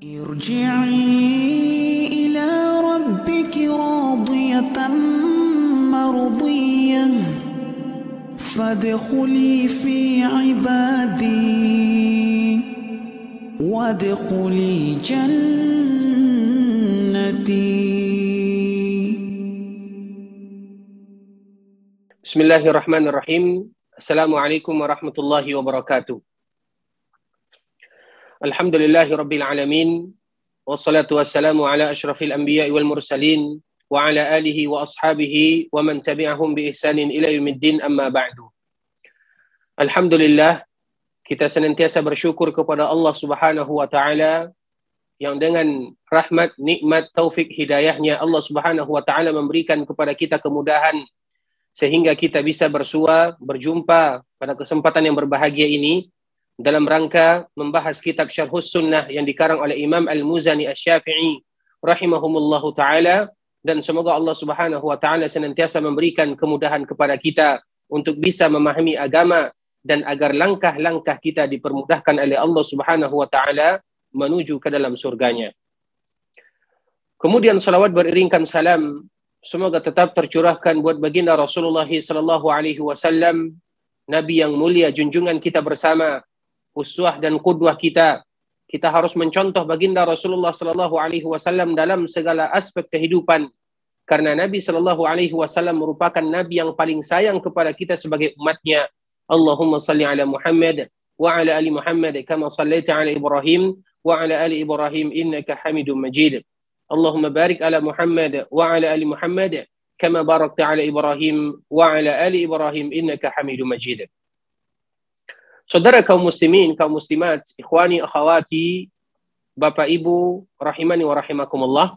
ارجعي إلى ربك راضية مرضية. فادخلي في عبادي. وادخلي جنتي. بسم الله الرحمن الرحيم. السلام عليكم ورحمة الله وبركاته. Alhamdulillahi rabbil alamin. Wassalatu wassalamu ala ashrafil anbiya wal mursalin wa ala alihi wa ashabihi wa man tabi'ahum bi ihsanin ila yaumiddin amma ba'du. Alhamdulillah kita senantiasa bersyukur kepada Allah Subhanahu wa taala yang dengan rahmat, nikmat, taufik, hidayahnya Allah Subhanahu wa taala memberikan kepada kita kemudahan sehingga kita bisa bersua, berjumpa pada kesempatan yang berbahagia ini dalam rangka membahas kitab Syarhus Sunnah yang dikarang oleh Imam Al-Muzani Asy-Syafi'i rahimahumullahu taala. Dan semoga Allah Subhanahu wa taala senantiasa memberikan kemudahan kepada kita untuk bisa memahami agama dan agar langkah-langkah kita dipermudahkan oleh Allah Subhanahu wa taala menuju ke dalam surganya. Kemudian salawat beriringkan salam. Semoga tetap tercurahkan buat baginda Rasulullah sallallahu alaihi wasallam nabi yang mulia junjungan kita bersama uswah dan kudwah kita. Kita harus mencontoh baginda Rasulullah Sallallahu Alaihi Wasallam dalam segala aspek kehidupan. Karena Nabi Sallallahu Alaihi Wasallam merupakan Nabi yang paling sayang kepada kita sebagai umatnya. Allahumma salli ala Muhammad wa ala ali Muhammad kama sallaita ala Ibrahim wa ala ali Ibrahim innaka Hamidum Majid. Allahumma barik ala Muhammad wa ala ali Muhammad kama barakta ala Ibrahim wa ala ali Ibrahim innaka Hamidum Majid. Saudara kaum muslimin, kaum muslimat, ikhwani, akhawati, Bapak Ibu, rahimani wa rahimakumullah.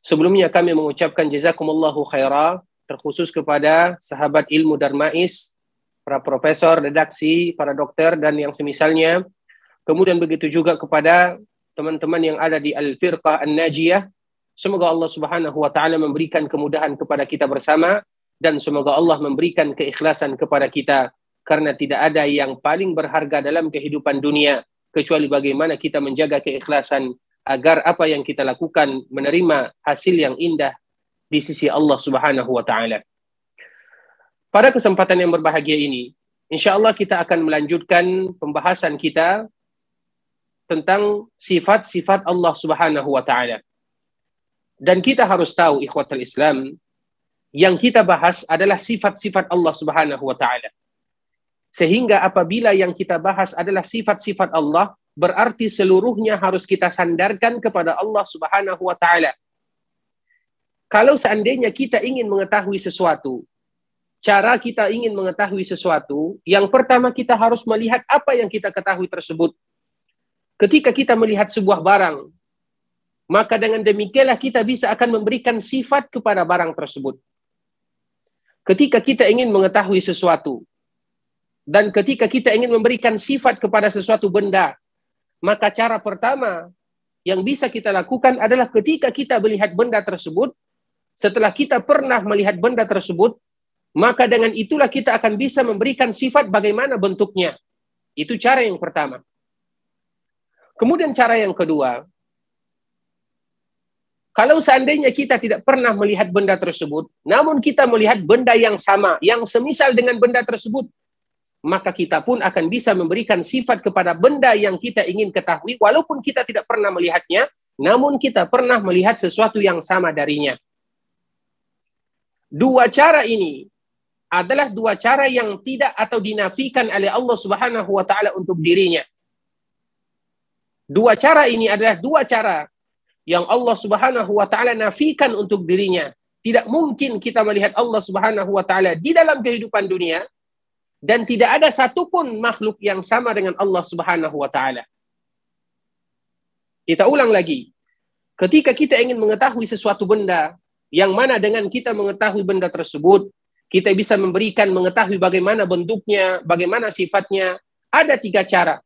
Sebelumnya kami mengucapkan jazakumullahu khaira terkhusus kepada sahabat ilmu Darmais, para profesor, redaksi, para dokter dan yang semisalnya. Kemudian begitu juga kepada teman-teman yang ada di Al-Firqah An-Najiyah. Semoga Allah Subhanahu wa taala memberikan kemudahan kepada kita bersama dan semoga Allah memberikan keikhlasan kepada kita karena tidak ada yang paling berharga dalam kehidupan dunia kecuali bagaimana kita menjaga keikhlasan agar apa yang kita lakukan menerima hasil yang indah di sisi Allah Subhanahu wa taala. Pada kesempatan yang berbahagia ini, insya Allah kita akan melanjutkan pembahasan kita tentang sifat-sifat Allah Subhanahu wa taala. Dan kita harus tahu ikhwatul Islam yang kita bahas adalah sifat-sifat Allah Subhanahu wa taala. Sehingga apabila yang kita bahas adalah sifat-sifat Allah, berarti seluruhnya harus kita sandarkan kepada Allah Subhanahu wa taala. Kalau seandainya kita ingin mengetahui sesuatu, cara kita ingin mengetahui sesuatu, yang pertama kita harus melihat apa yang kita ketahui tersebut. Ketika kita melihat sebuah barang, maka dengan demikianlah kita bisa akan memberikan sifat kepada barang tersebut. Ketika kita ingin mengetahui sesuatu, dan ketika kita ingin memberikan sifat kepada sesuatu benda, maka cara pertama yang bisa kita lakukan adalah ketika kita melihat benda tersebut, setelah kita pernah melihat benda tersebut, maka dengan itulah kita akan bisa memberikan sifat bagaimana bentuknya. Itu cara yang pertama. Kemudian cara yang kedua, kalau seandainya kita tidak pernah melihat benda tersebut, namun kita melihat benda yang sama, yang semisal dengan benda tersebut, maka kita pun akan bisa memberikan sifat kepada benda yang kita ingin ketahui, walaupun kita tidak pernah melihatnya, namun kita pernah melihat sesuatu yang sama darinya. Dua cara ini adalah dua cara yang tidak atau dinafikan oleh Allah Subhanahu wa taala untuk dirinya. Dua cara ini adalah dua cara yang Allah Subhanahu wa taala nafikan untuk dirinya. Tidak mungkin kita melihat Allah Subhanahu wa taala di dalam kehidupan dunia dan tidak ada satupun makhluk yang sama dengan Allah Subhanahu wa taala. Kita ulang lagi. Ketika kita ingin mengetahui sesuatu benda yang mana dengan kita mengetahui benda tersebut, kita bisa memberikan mengetahui bagaimana bentuknya, bagaimana sifatnya. Ada tiga cara.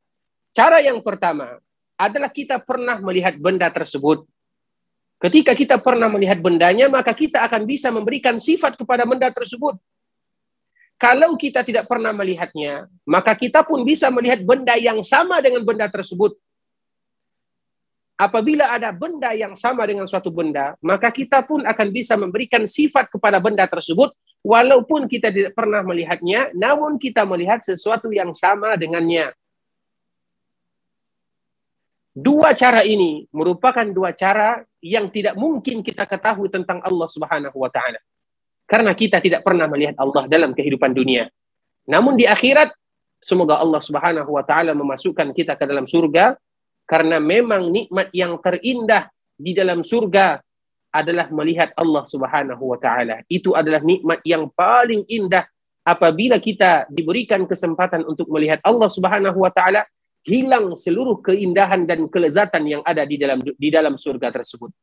Cara yang pertama adalah kita pernah melihat benda tersebut. Ketika kita pernah melihat bendanya, maka kita akan bisa memberikan sifat kepada benda tersebut. Kalau kita tidak pernah melihatnya, maka kita pun bisa melihat benda yang sama dengan benda tersebut. apabila ada benda yang sama dengan suatu benda, maka kita pun akan bisa memberikan sifat kepada benda tersebut walaupun kita tidak pernah melihatnya, namun kita melihat sesuatu yang sama dengannya. Dua cara ini merupakan dua cara yang tidak mungkin kita ketahui tentang Allah Subhanahu wa taala. Karena kita tidak pernah melihat Allah dalam kehidupan dunia. Namun di akhirat semoga Allah Subhanahu wa taala memasukkan kita ke dalam surga karena memang nikmat yang terindah di dalam surga adalah melihat Allah Subhanahu wa taala. Itu adalah nikmat yang paling indah apabila kita diberikan kesempatan untuk melihat Allah Subhanahu wa taala, hilang seluruh keindahan dan kelezatan yang ada di dalam di dalam surga tersebut.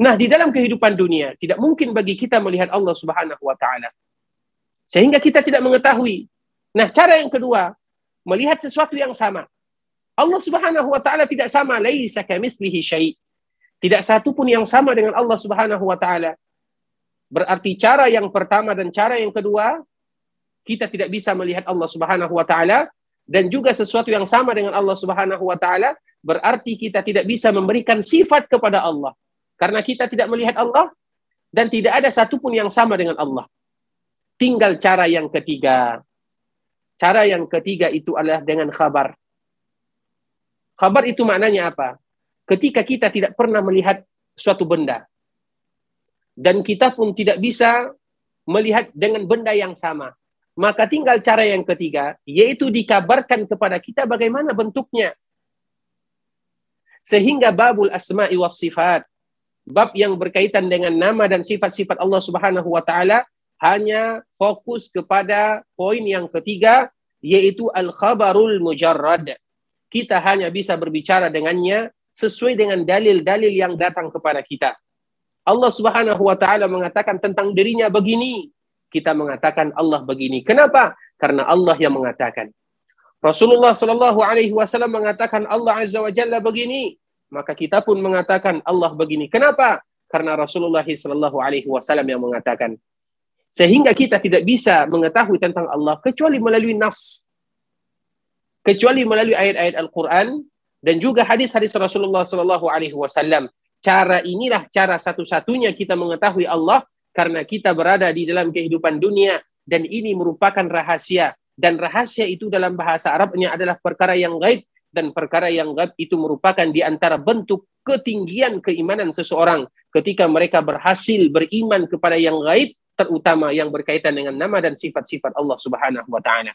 Nah, di dalam kehidupan dunia tidak mungkin bagi kita melihat Allah Subhanahu wa taala. Sehingga kita tidak mengetahui. Nah, cara yang kedua, melihat sesuatu yang sama. Allah Subhanahu wa taala tidak sama, laisa kamitslihi syai. Tidak satu pun yang sama dengan Allah Subhanahu wa taala. Berarti cara yang pertama dan cara yang kedua kita tidak bisa melihat Allah Subhanahu wa taala dan juga sesuatu yang sama dengan Allah Subhanahu wa taala berarti kita tidak bisa memberikan sifat kepada Allah karena kita tidak melihat Allah dan tidak ada satupun yang sama dengan Allah. Tinggal cara yang ketiga. Cara yang ketiga itu adalah dengan khabar. Khabar itu maknanya apa? Ketika kita tidak pernah melihat suatu benda dan kita pun tidak bisa melihat dengan benda yang sama, maka tinggal cara yang ketiga, yaitu dikabarkan kepada kita bagaimana bentuknya. Sehingga babul asma'i wa sifat, bab yang berkaitan dengan nama dan sifat-sifat Allah Subhanahu wa taala hanya fokus kepada poin yang ketiga yaitu al-khabarul mujarrad kita hanya bisa berbicara dengannya sesuai dengan dalil-dalil yang datang kepada kita. Allah Subhanahu wa taala mengatakan tentang dirinya begini, kita mengatakan Allah begini. Kenapa? Karena Allah yang mengatakan. Rasulullah Shallallahu alaihi wasallam mengatakan Allah Azza wa Jalla begini, maka kita pun mengatakan Allah begini. Kenapa? Karena Rasulullah Shallallahu alaihi wasallam yang mengatakan. Sehingga kita tidak bisa mengetahui tentang Allah kecuali melalui nas kecuali melalui ayat-ayat Al-Quran dan juga hadis-hadis Rasulullah Sallallahu Alaihi Wasallam. Cara inilah cara satu-satunya kita mengetahui Allah karena kita berada di dalam kehidupan dunia dan ini merupakan rahasia dan rahasia itu dalam bahasa Arabnya adalah perkara yang gaib dan perkara yang gaib itu merupakan di antara bentuk ketinggian keimanan seseorang ketika mereka berhasil beriman kepada yang gaib terutama yang berkaitan dengan nama dan sifat-sifat Allah Subhanahu wa taala.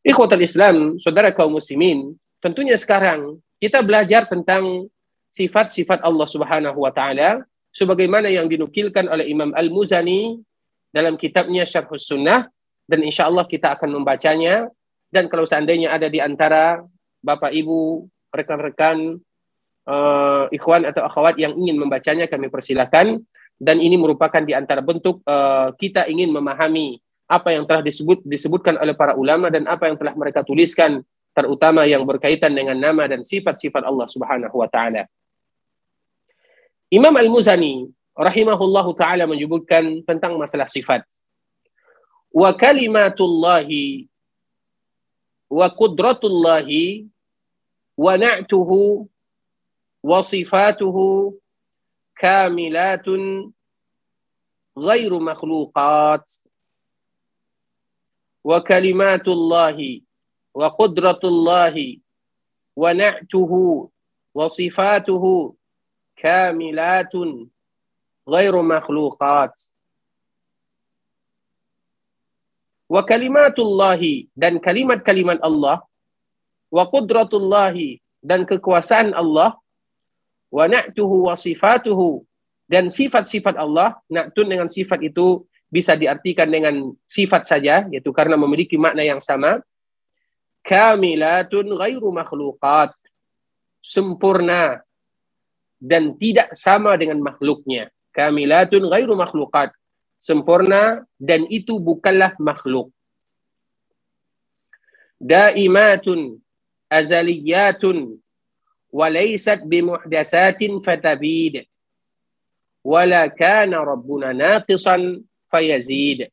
Ikhwatul Islam, saudara kaum muslimin, tentunya sekarang kita belajar tentang sifat-sifat Allah Subhanahu wa taala sebagaimana yang dinukilkan oleh Imam Al-Muzani dalam kitabnya Syarhus Sunnah dan insya Allah kita akan membacanya dan kalau seandainya ada di antara Bapak Ibu, rekan-rekan uh, ikhwan atau akhwat yang ingin membacanya kami persilakan dan ini merupakan di antara bentuk uh, kita ingin memahami apa yang telah disebut disebutkan oleh para ulama dan apa yang telah mereka tuliskan terutama yang berkaitan dengan nama dan sifat-sifat Allah Subhanahu wa taala. Imam Al-Muzani rahimahullahu taala menyebutkan tentang masalah sifat. Wa kalimatullahi وقدرة الله ونعته وصفاته كاملات غير مخلوقات. وكلمات الله وقدرة الله ونعته وصفاته كاملات غير مخلوقات. wa kalimatullahi dan kalimat-kalimat Allah wa qudratullahi dan kekuasaan Allah wa na'tuhu wa sifatuhu dan sifat-sifat Allah. Na'tun dengan sifat itu bisa diartikan dengan sifat saja yaitu karena memiliki makna yang sama. Kamilatun ghairu makhluqat sempurna dan tidak sama dengan makhluknya. Kamilatun ghairu makhluqat Sempurna dan itu bukanlah makhluk. Daimatun azaliyatun walaysat bimuhdasatin fatabid. Wala kana rabbuna naqisan fayazid.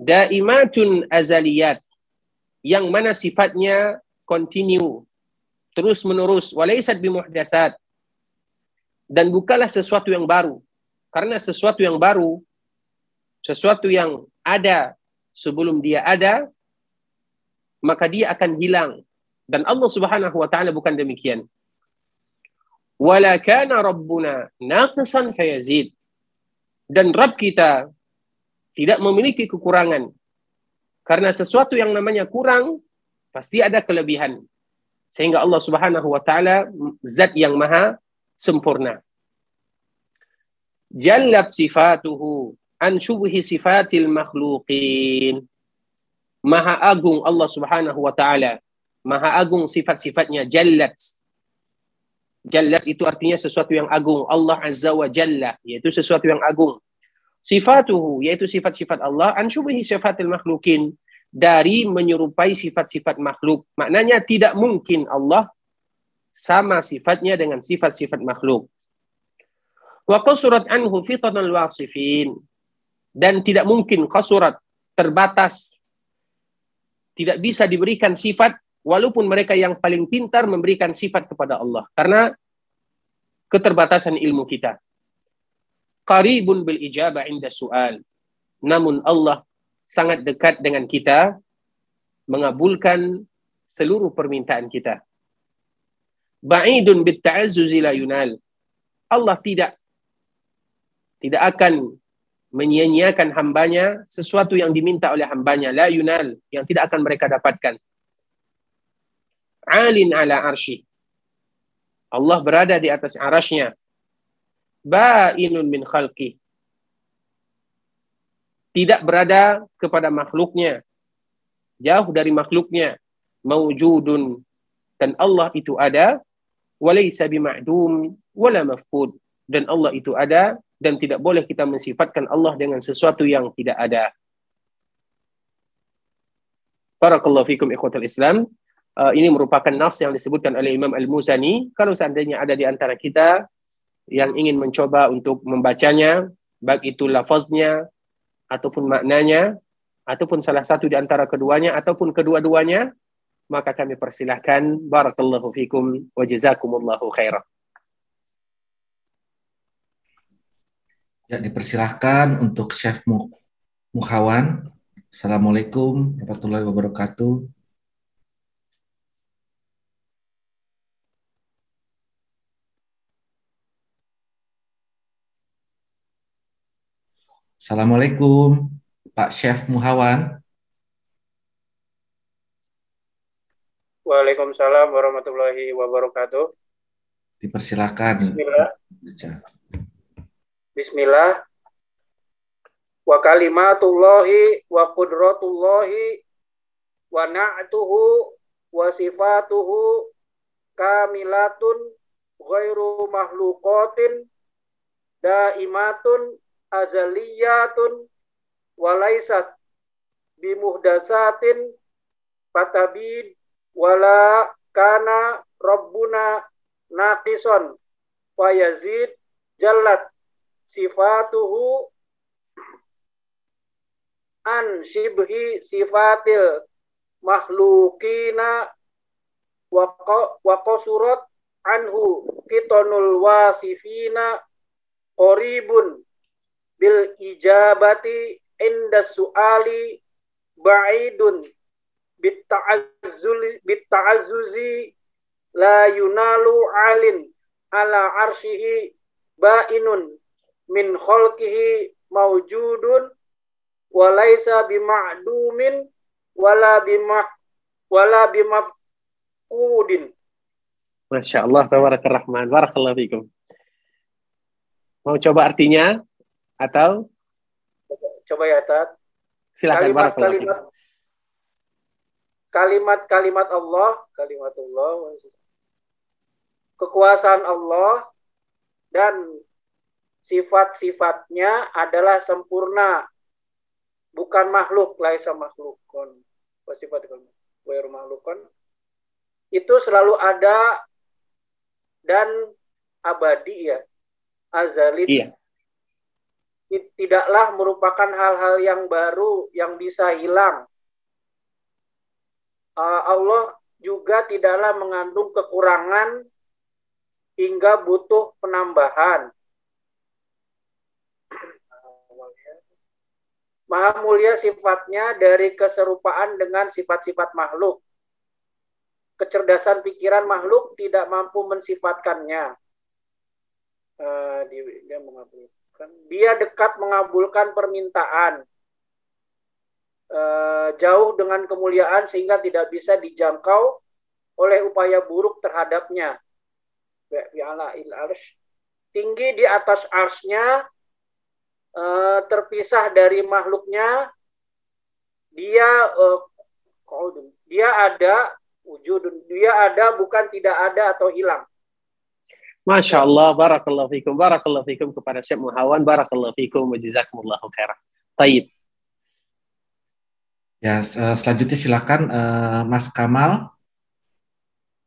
Daimatun azaliyat yang mana sifatnya continue, terus menerus walaisat bimuhdatsat dan bukanlah sesuatu yang baru karena sesuatu yang baru sesuatu yang ada sebelum dia ada maka dia akan hilang. Dan Allah Subhanahu wa taala bukan demikian. Wala kana rabbuna naqisan fayazid. Dan Rabb kita tidak memiliki kekurangan. Karena sesuatu yang namanya kurang pasti ada kelebihan. Sehingga Allah Subhanahu wa taala zat yang maha sempurna. Jallat sifatuhu an syubhi sifatil makhluqin. Maha agung Allah Subhanahu wa taala. Maha agung sifat-sifatnya jallat. Jallat itu artinya sesuatu yang agung. Allah azza wa jalla yaitu sesuatu yang agung. Sifatuhu yaitu sifat-sifat Allah. An syubhi sifatil makhluqin. Dari menyerupai sifat-sifat makhluk. Maknanya tidak mungkin Allah sama sifatnya dengan sifat-sifat makhluk. Wa qasurat anhu fitanal wasifin dan tidak mungkin qasurat terbatas tidak bisa diberikan sifat walaupun mereka yang paling pintar memberikan sifat kepada Allah karena keterbatasan ilmu kita. Qaribun bil ijabah inda su'al. Namun Allah sangat dekat dengan kita mengabulkan seluruh permintaan kita. Ba'idun bit ta'azzuzi la yunal. Allah tidak tidak akan menyia-nyiakan hambanya sesuatu yang diminta oleh hambanya. La yunal yang tidak akan mereka dapatkan. Alin ala arshi. Allah berada di atas arasnya. Ba'inun min khalqi. Tidak berada kepada makhluknya. Jauh dari makhluknya. Mawjudun. Dan Allah itu ada. Walaysa bima'dum wala mafqud. Dan Allah itu ada dan tidak boleh kita mensifatkan Allah dengan sesuatu yang tidak ada. Barakallahu fikum ikhwatul Islam. Uh, ini merupakan nas yang disebutkan oleh Imam Al-Muzani. Kalau seandainya ada di antara kita yang ingin mencoba untuk membacanya, baik itu lafaznya ataupun maknanya, ataupun salah satu di antara keduanya ataupun kedua-duanya, maka kami persilahkan. Barakallahu fikum wa jazakumullahu khairan. Ya, dipersilahkan untuk Chef Muhawan. Assalamualaikum warahmatullahi wabarakatuh. Assalamualaikum, Pak Chef Muhawan. Waalaikumsalam warahmatullahi wabarakatuh. Dipersilakan. Bismillah. Bismillah. Wa kalimatullahi wa qudratullahi wa na'tuhu wa sifatuhu kamilatun ghairu mahluqatin daimatun azaliyatun walaisat bimuhdasatin patabid wala kana rabbuna naqison fayazid jallat sifatuhu an shibhi sifatil makhlukina wa qasurat anhu kitonul wasifina qoribun bil ijabati inda su'ali ba'idun bitta'azzuzi la yunalu alin ala arshihi ba'inun min khalqihi mawjudun walaysa bima'dumin wala bima wala bimafqudin. Masya Allah, Rahman. Barakallahu fikum. Mau coba artinya atau coba ya Tat. Silakan kalimat kalimat kalimat kalimat Allah, kalimat Allah, kekuasaan Allah dan sifat-sifatnya adalah sempurna. Bukan makhluk laisa makhlukon sifat makhlukon itu selalu ada dan abadi ya. Azali iya. tidaklah merupakan hal-hal yang baru yang bisa hilang. Allah juga tidaklah mengandung kekurangan hingga butuh penambahan. Maha mulia sifatnya dari keserupaan dengan sifat-sifat makhluk. Kecerdasan pikiran makhluk tidak mampu mensifatkannya. Uh, dia dekat mengabulkan permintaan. Uh, jauh dengan kemuliaan sehingga tidak bisa dijangkau oleh upaya buruk terhadapnya. Tinggi di atas arsnya uh, terpisah dari makhluknya dia uh, dia ada wujud dia ada bukan tidak ada atau hilang Masya Allah, barakallahu fikum, barakallahu fikum kepada Syekh Muhawan, barakallahu fikum, wa jazakumullahu khairan. Taib. Ya, selanjutnya silakan uh, Mas Kamal.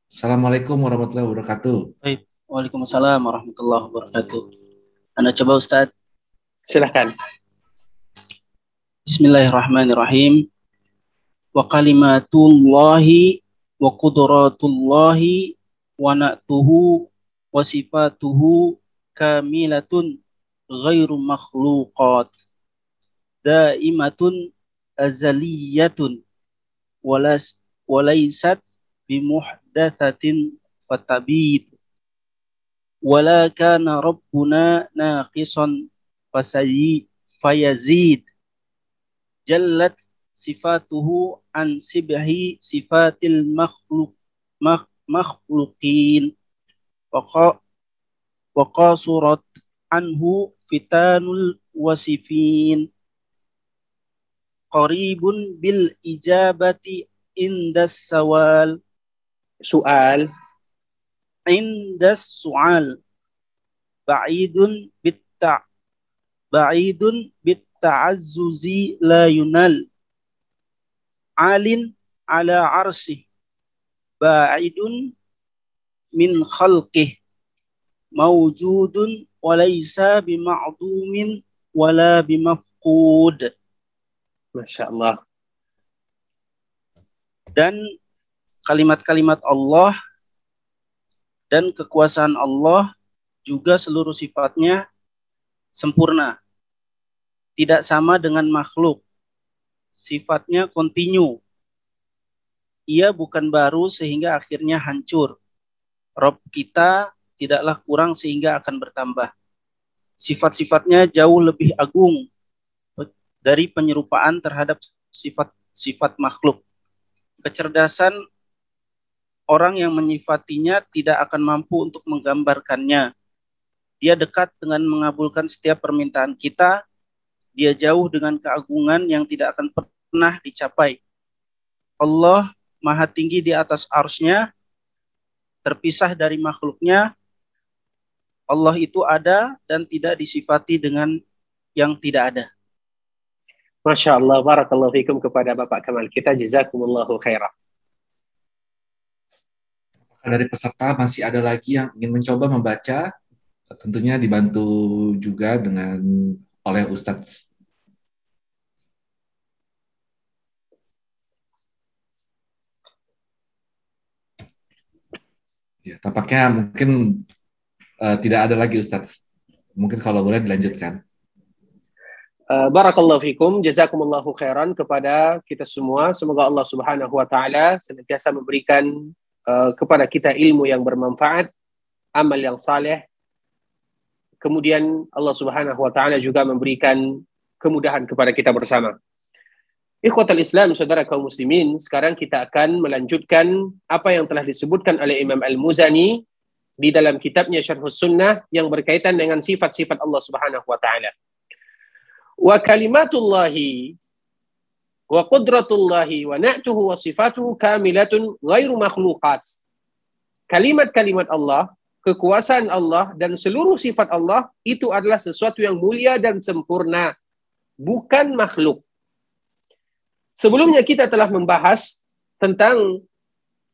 Assalamualaikum warahmatullahi wabarakatuh. Baik. Waalaikumsalam warahmatullahi wabarakatuh. Anda coba Ustadz. Silahkan. Bismillahirrahmanirrahim. Wa kalimatullahi wa qudratullahi wa na'tuhu wa sifatuhu kamilatun ghairu makhluqat daimatun azaliyatun walas walaysat bimuhdathatin fatabid wala kana rabbuna naqisan fasayi fayazid. Jallat sifatuhu an sibhi sifatil makhluk makhluqin. Wa qasurat anhu fitanul wasifin. Qaribun bil ijabati indas sawal. Soal indas sual. Ba'idun bit ba'idun bit ta'azzuzi la yunal. Alin ala arsi. Ba'idun min khalqih mawjudun walaysa bima'dumin wala bimafqud. Masya Allah dan kalimat-kalimat Allah dan kekuasaan Allah juga seluruh sifatnya sempurna tidak sama dengan makhluk. Sifatnya kontinu. Ia bukan baru sehingga akhirnya hancur. Rob kita tidaklah kurang sehingga akan bertambah. Sifat-sifatnya jauh lebih agung dari penyerupaan terhadap sifat-sifat makhluk. Kecerdasan orang yang menyifatinya tidak akan mampu untuk menggambarkannya. Dia dekat dengan mengabulkan setiap permintaan kita dia jauh dengan keagungan yang tidak akan pernah dicapai. Allah maha tinggi di atas arsnya, terpisah dari makhluknya. Allah itu ada dan tidak disifati dengan yang tidak ada. Masya Allah, barakallahu fikum kepada Bapak Kamal kita, jazakumullahu khairah. Dari peserta masih ada lagi yang ingin mencoba membaca, tentunya dibantu juga dengan oleh Ustadz Ya, tampaknya mungkin uh, tidak ada lagi Ustadz. Mungkin kalau boleh dilanjutkan. Uh, Barakallahu fikum, jazakumullahu khairan kepada kita semua. Semoga Allah Subhanahu wa taala senantiasa memberikan uh, kepada kita ilmu yang bermanfaat, amal yang saleh, kemudian Allah Subhanahu wa taala juga memberikan kemudahan kepada kita bersama. Ikhwatal Islam, saudara kaum muslimin, sekarang kita akan melanjutkan apa yang telah disebutkan oleh Imam Al-Muzani di dalam kitabnya Syarhus Sunnah yang berkaitan dengan sifat-sifat Allah Subhanahu wa taala. Wa kalimatullahi wa qudratullahi wa na'tuhu wa sifatuhu kamilatun ghairu makhluqat. Kalimat-kalimat Allah kekuasaan Allah dan seluruh sifat Allah itu adalah sesuatu yang mulia dan sempurna, bukan makhluk. Sebelumnya kita telah membahas tentang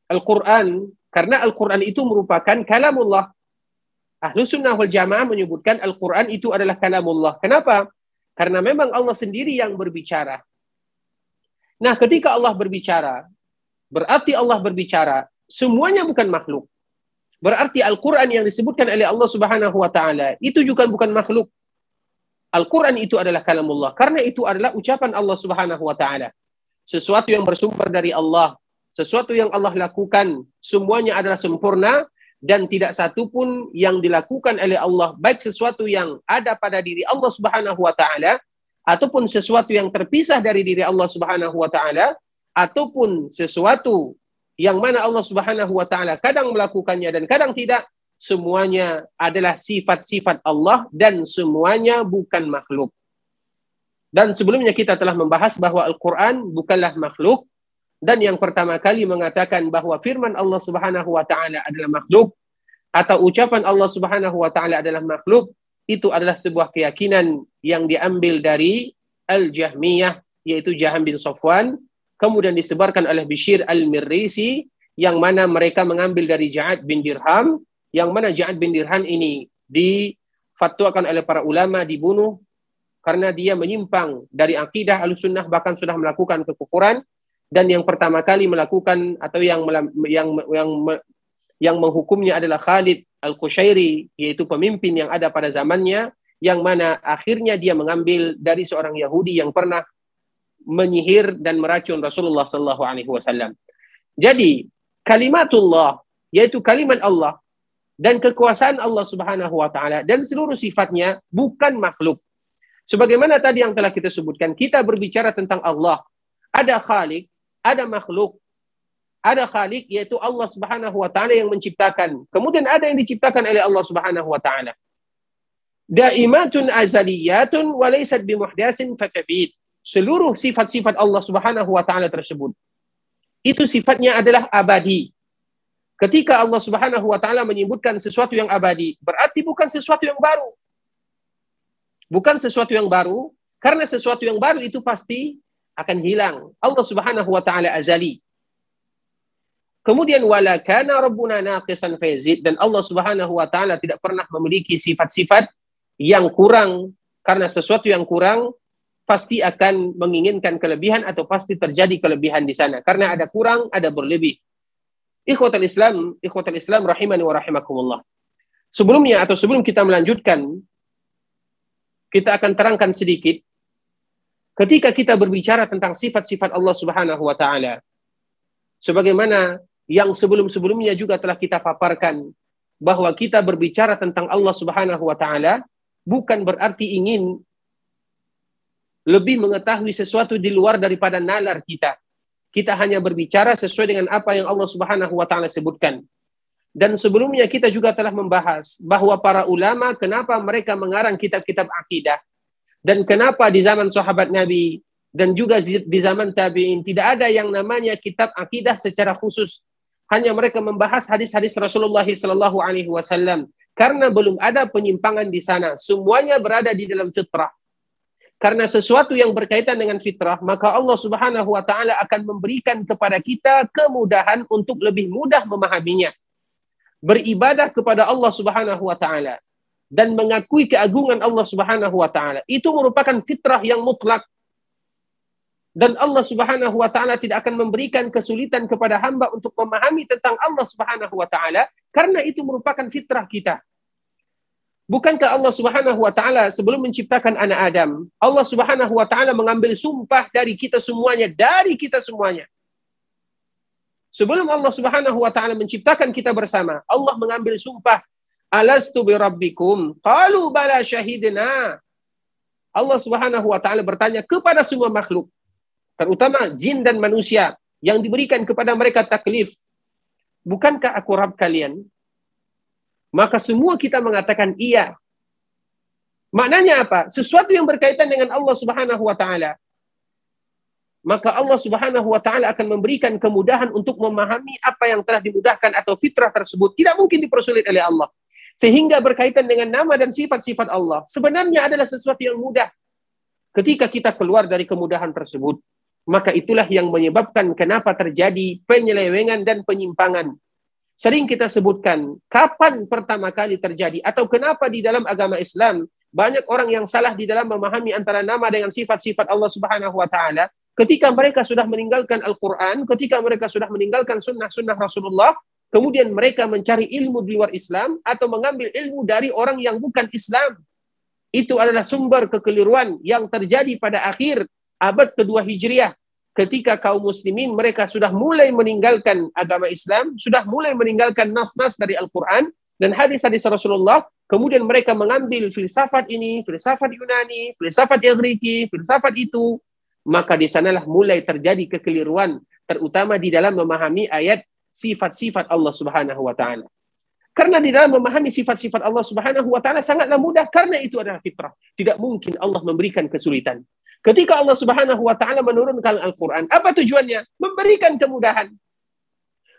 Al-Quran, karena Al-Quran itu merupakan kalamullah. Ahlu sunnah wal jamaah menyebutkan Al-Quran itu adalah kalamullah. Kenapa? Karena memang Allah sendiri yang berbicara. Nah, ketika Allah berbicara, berarti Allah berbicara, semuanya bukan makhluk. Berarti Al-Quran yang disebutkan oleh Allah Subhanahu wa Ta'ala itu juga bukan makhluk. Al-Quran itu adalah kalamullah. Karena itu adalah ucapan Allah Subhanahu wa Ta'ala. Sesuatu yang bersumber dari Allah, sesuatu yang Allah lakukan, semuanya adalah sempurna dan tidak satu pun yang dilakukan oleh Allah baik sesuatu yang ada pada diri Allah Subhanahu wa taala ataupun sesuatu yang terpisah dari diri Allah Subhanahu wa taala ataupun sesuatu yang mana Allah Subhanahu wa taala kadang melakukannya dan kadang tidak semuanya adalah sifat-sifat Allah dan semuanya bukan makhluk. Dan sebelumnya kita telah membahas bahwa Al-Qur'an bukanlah makhluk dan yang pertama kali mengatakan bahwa firman Allah Subhanahu wa taala adalah makhluk atau ucapan Allah Subhanahu wa taala adalah makhluk itu adalah sebuah keyakinan yang diambil dari Al-Jahmiyah yaitu Jaham bin Safwan kemudian disebarkan oleh Bishir Al-Mirrisi yang mana mereka mengambil dari Ja'ad bin Dirham yang mana Ja'ad bin Dirham ini difatwakan oleh para ulama dibunuh karena dia menyimpang dari akidah Ahlussunnah bahkan sudah melakukan kekufuran. Dan yang pertama kali melakukan atau yang yang yang yang menghukumnya adalah Khalid Al-Qushairi yaitu pemimpin yang ada pada zamannya yang mana akhirnya dia mengambil dari seorang Yahudi yang pernah menyihir dan meracun Rasulullah sallallahu alaihi wasallam. Jadi, kalimatullah yaitu kalimat Allah dan kekuasaan Allah Subhanahu wa taala dan seluruh sifatnya bukan makhluk. Sebagaimana tadi yang telah kita sebutkan, kita berbicara tentang Allah. Ada Khalik, ada makhluk, ada khalik yaitu Allah Subhanahu wa taala yang menciptakan. Kemudian ada yang diciptakan oleh Allah Subhanahu wa taala. Daimatun azaliyatun wa laysat bimuhdatsin fatabid. Seluruh sifat-sifat Allah Subhanahu wa taala tersebut itu sifatnya adalah abadi. Ketika Allah Subhanahu wa taala menyebutkan sesuatu yang abadi, berarti bukan sesuatu yang baru. Bukan sesuatu yang baru, karena sesuatu yang baru itu pasti akan hilang. Allah Subhanahu wa taala azali. Kemudian wala kana rabbuna naqisan fayzid dan Allah Subhanahu wa taala tidak pernah memiliki sifat-sifat yang kurang karena sesuatu yang kurang pasti akan menginginkan kelebihan atau pasti terjadi kelebihan di sana karena ada kurang ada berlebih. Ikhwatul Islam, ikhwatul Islam rahimani wa rahimakumullah. Sebelumnya atau sebelum kita melanjutkan kita akan terangkan sedikit ketika kita berbicara tentang sifat-sifat Allah Subhanahu wa taala sebagaimana yang sebelum-sebelumnya juga telah kita paparkan bahwa kita berbicara tentang Allah Subhanahu wa taala bukan berarti ingin lebih mengetahui sesuatu di luar daripada nalar kita. Kita hanya berbicara sesuai dengan apa yang Allah Subhanahu wa taala sebutkan. Dan sebelumnya kita juga telah membahas bahwa para ulama kenapa mereka mengarang kitab-kitab akidah dan kenapa di zaman sahabat Nabi dan juga di zaman tabi'in tidak ada yang namanya kitab akidah secara khusus. Hanya mereka membahas hadis-hadis Rasulullah sallallahu alaihi wasallam karena belum ada penyimpangan di sana. Semuanya berada di dalam fitrah. Karena sesuatu yang berkaitan dengan fitrah, maka Allah Subhanahu wa taala akan memberikan kepada kita kemudahan untuk lebih mudah memahaminya. Beribadah kepada Allah Subhanahu wa taala dan mengakui keagungan Allah Subhanahu wa taala. Itu merupakan fitrah yang mutlak. Dan Allah Subhanahu wa taala tidak akan memberikan kesulitan kepada hamba untuk memahami tentang Allah Subhanahu wa taala karena itu merupakan fitrah kita. Bukankah Allah Subhanahu wa taala sebelum menciptakan anak Adam, Allah Subhanahu wa taala mengambil sumpah dari kita semuanya, dari kita semuanya. Sebelum Allah Subhanahu wa taala menciptakan kita bersama, Allah mengambil sumpah Alastu bi rabbikum? Qalu bala syahidna. Allah Subhanahu wa taala bertanya kepada semua makhluk, terutama jin dan manusia yang diberikan kepada mereka taklif. Bukankah aku Rabb kalian? Maka semua kita mengatakan iya. Maknanya apa? Sesuatu yang berkaitan dengan Allah Subhanahu wa taala. Maka Allah Subhanahu wa taala akan memberikan kemudahan untuk memahami apa yang telah dimudahkan atau fitrah tersebut. Tidak mungkin dipersulit oleh Allah. Sehingga berkaitan dengan nama dan sifat-sifat Allah. Sebenarnya adalah sesuatu yang mudah. Ketika kita keluar dari kemudahan tersebut, maka itulah yang menyebabkan kenapa terjadi penyelewengan dan penyimpangan. Sering kita sebutkan kapan pertama kali terjadi atau kenapa di dalam agama Islam banyak orang yang salah di dalam memahami antara nama dengan sifat-sifat Allah Subhanahu wa taala ketika mereka sudah meninggalkan Al-Quran, ketika mereka sudah meninggalkan sunnah-sunnah Rasulullah, kemudian mereka mencari ilmu di luar Islam atau mengambil ilmu dari orang yang bukan Islam. Itu adalah sumber kekeliruan yang terjadi pada akhir abad kedua Hijriah. Ketika kaum muslimin mereka sudah mulai meninggalkan agama Islam, sudah mulai meninggalkan nas-nas dari Al-Quran dan hadis-hadis Rasulullah, kemudian mereka mengambil filsafat ini, filsafat Yunani, filsafat Greki, filsafat itu, maka di sanalah mulai terjadi kekeliruan terutama di dalam memahami ayat sifat-sifat Allah Subhanahu wa taala. Karena di dalam memahami sifat-sifat Allah Subhanahu wa taala sangatlah mudah karena itu adalah fitrah. Tidak mungkin Allah memberikan kesulitan. Ketika Allah Subhanahu wa taala menurunkan Al-Qur'an, apa tujuannya? Memberikan kemudahan.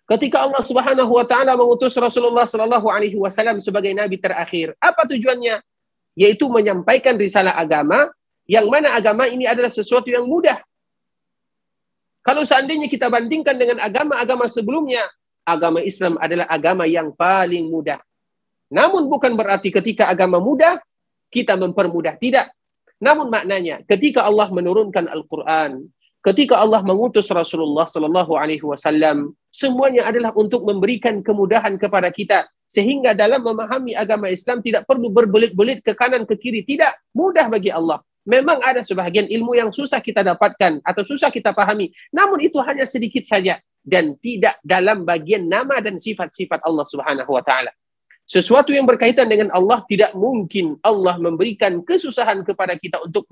Ketika Allah Subhanahu wa taala mengutus Rasulullah sallallahu alaihi wasallam sebagai nabi terakhir, apa tujuannya? Yaitu menyampaikan risalah agama yang mana agama ini adalah sesuatu yang mudah. Kalau seandainya kita bandingkan dengan agama-agama sebelumnya, agama Islam adalah agama yang paling mudah. Namun bukan berarti ketika agama mudah, kita mempermudah. Tidak. Namun maknanya, ketika Allah menurunkan Al-Quran, ketika Allah mengutus Rasulullah Sallallahu Alaihi Wasallam, semuanya adalah untuk memberikan kemudahan kepada kita, sehingga dalam memahami agama Islam tidak perlu berbelit-belit ke kanan ke kiri. Tidak, mudah bagi Allah. Memang ada sebahagian ilmu yang susah kita dapatkan atau susah kita pahami. Namun itu hanya sedikit saja dan tidak dalam bagian nama dan sifat-sifat Allah Subhanahu wa taala. Sesuatu yang berkaitan dengan Allah tidak mungkin Allah memberikan kesusahan kepada kita untuk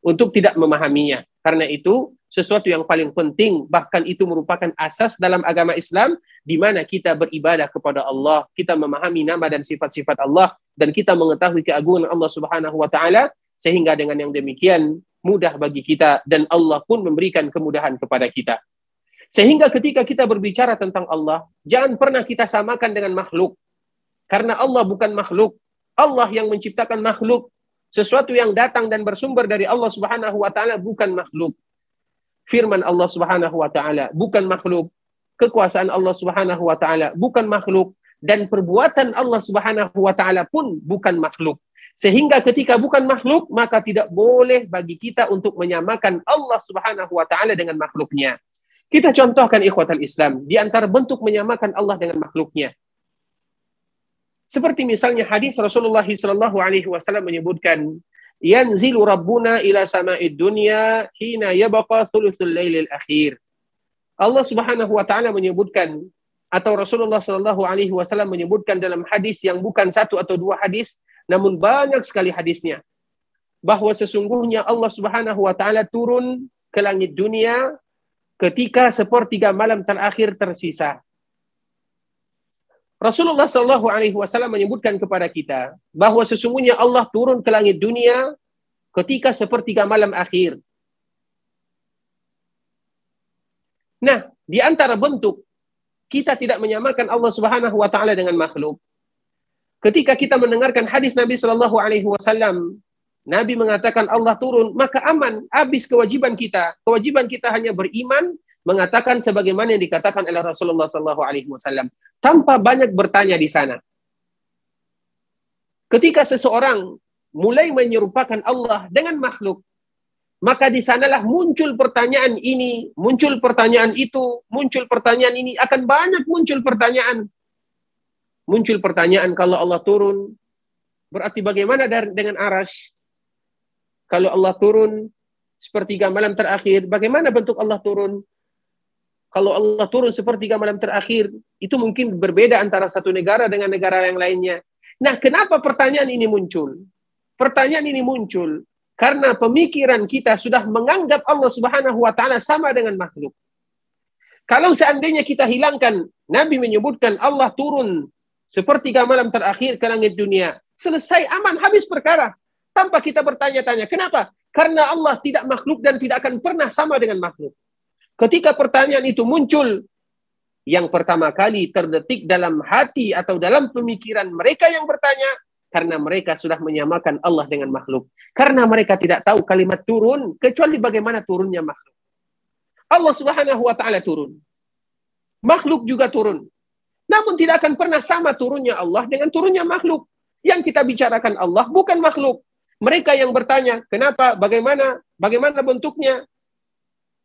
untuk tidak memahaminya. Karena itu sesuatu yang paling penting bahkan itu merupakan asas dalam agama Islam di mana kita beribadah kepada Allah, kita memahami nama dan sifat-sifat Allah dan kita mengetahui keagungan Allah Subhanahu wa taala sehingga dengan yang demikian mudah bagi kita dan Allah pun memberikan kemudahan kepada kita. Sehingga ketika kita berbicara tentang Allah, jangan pernah kita samakan dengan makhluk. Karena Allah bukan makhluk. Allah yang menciptakan makhluk. Sesuatu yang datang dan bersumber dari Allah Subhanahu wa taala bukan makhluk. Firman Allah Subhanahu wa taala bukan makhluk. Kekuasaan Allah Subhanahu wa taala bukan makhluk dan perbuatan Allah Subhanahu wa taala pun bukan makhluk. Sehingga ketika bukan makhluk, maka tidak boleh bagi kita untuk menyamakan Allah Subhanahu wa taala dengan makhluknya. Kita contohkan ikhwatal Islam di antara bentuk menyamakan Allah dengan makhluknya. Seperti misalnya hadis Rasulullah sallallahu alaihi wasallam menyebutkan, "Yanzilu Rabbuna ila sama'id dunya hina yabqa thuluthul lailil akhir." Allah Subhanahu wa taala menyebutkan atau Rasulullah sallallahu alaihi wasallam menyebutkan dalam hadis yang bukan satu atau dua hadis namun banyak sekali hadisnya bahwa sesungguhnya Allah Subhanahu wa taala turun ke langit dunia ketika sepertiga malam terakhir tersisa. Rasulullah Shallallahu Alaihi Wasallam menyebutkan kepada kita bahwa sesungguhnya Allah turun ke langit dunia ketika sepertiga malam akhir. Nah, di antara bentuk kita tidak menyamakan Allah Subhanahu wa taala dengan makhluk. Ketika kita mendengarkan hadis Nabi Shallallahu Alaihi Wasallam, Nabi mengatakan Allah turun, maka aman, habis kewajiban kita. Kewajiban kita hanya beriman, mengatakan sebagaimana yang dikatakan oleh Rasulullah Shallallahu Alaihi Wasallam, tanpa banyak bertanya di sana. Ketika seseorang mulai menyerupakan Allah dengan makhluk, maka di sanalah muncul pertanyaan ini, muncul pertanyaan itu, muncul pertanyaan ini, akan banyak muncul pertanyaan muncul pertanyaan kalau Allah turun, berarti bagaimana dengan arash? Kalau Allah turun sepertiga malam terakhir, bagaimana bentuk Allah turun? Kalau Allah turun sepertiga malam terakhir, itu mungkin berbeda antara satu negara dengan negara yang lainnya. Nah, kenapa pertanyaan ini muncul? Pertanyaan ini muncul karena pemikiran kita sudah menganggap Allah Subhanahu wa taala sama dengan makhluk. Kalau seandainya kita hilangkan, Nabi menyebutkan Allah turun sepertiga malam terakhir ke langit dunia. Selesai aman habis perkara. Tanpa kita bertanya-tanya. Kenapa? Karena Allah tidak makhluk dan tidak akan pernah sama dengan makhluk. Ketika pertanyaan itu muncul, yang pertama kali terdetik dalam hati atau dalam pemikiran mereka yang bertanya, karena mereka sudah menyamakan Allah dengan makhluk. Karena mereka tidak tahu kalimat turun, kecuali bagaimana turunnya makhluk. Allah subhanahu wa ta'ala turun. Makhluk juga turun. Namun tidak akan pernah sama turunnya Allah dengan turunnya makhluk. Yang kita bicarakan Allah bukan makhluk. Mereka yang bertanya, kenapa, bagaimana, bagaimana bentuknya?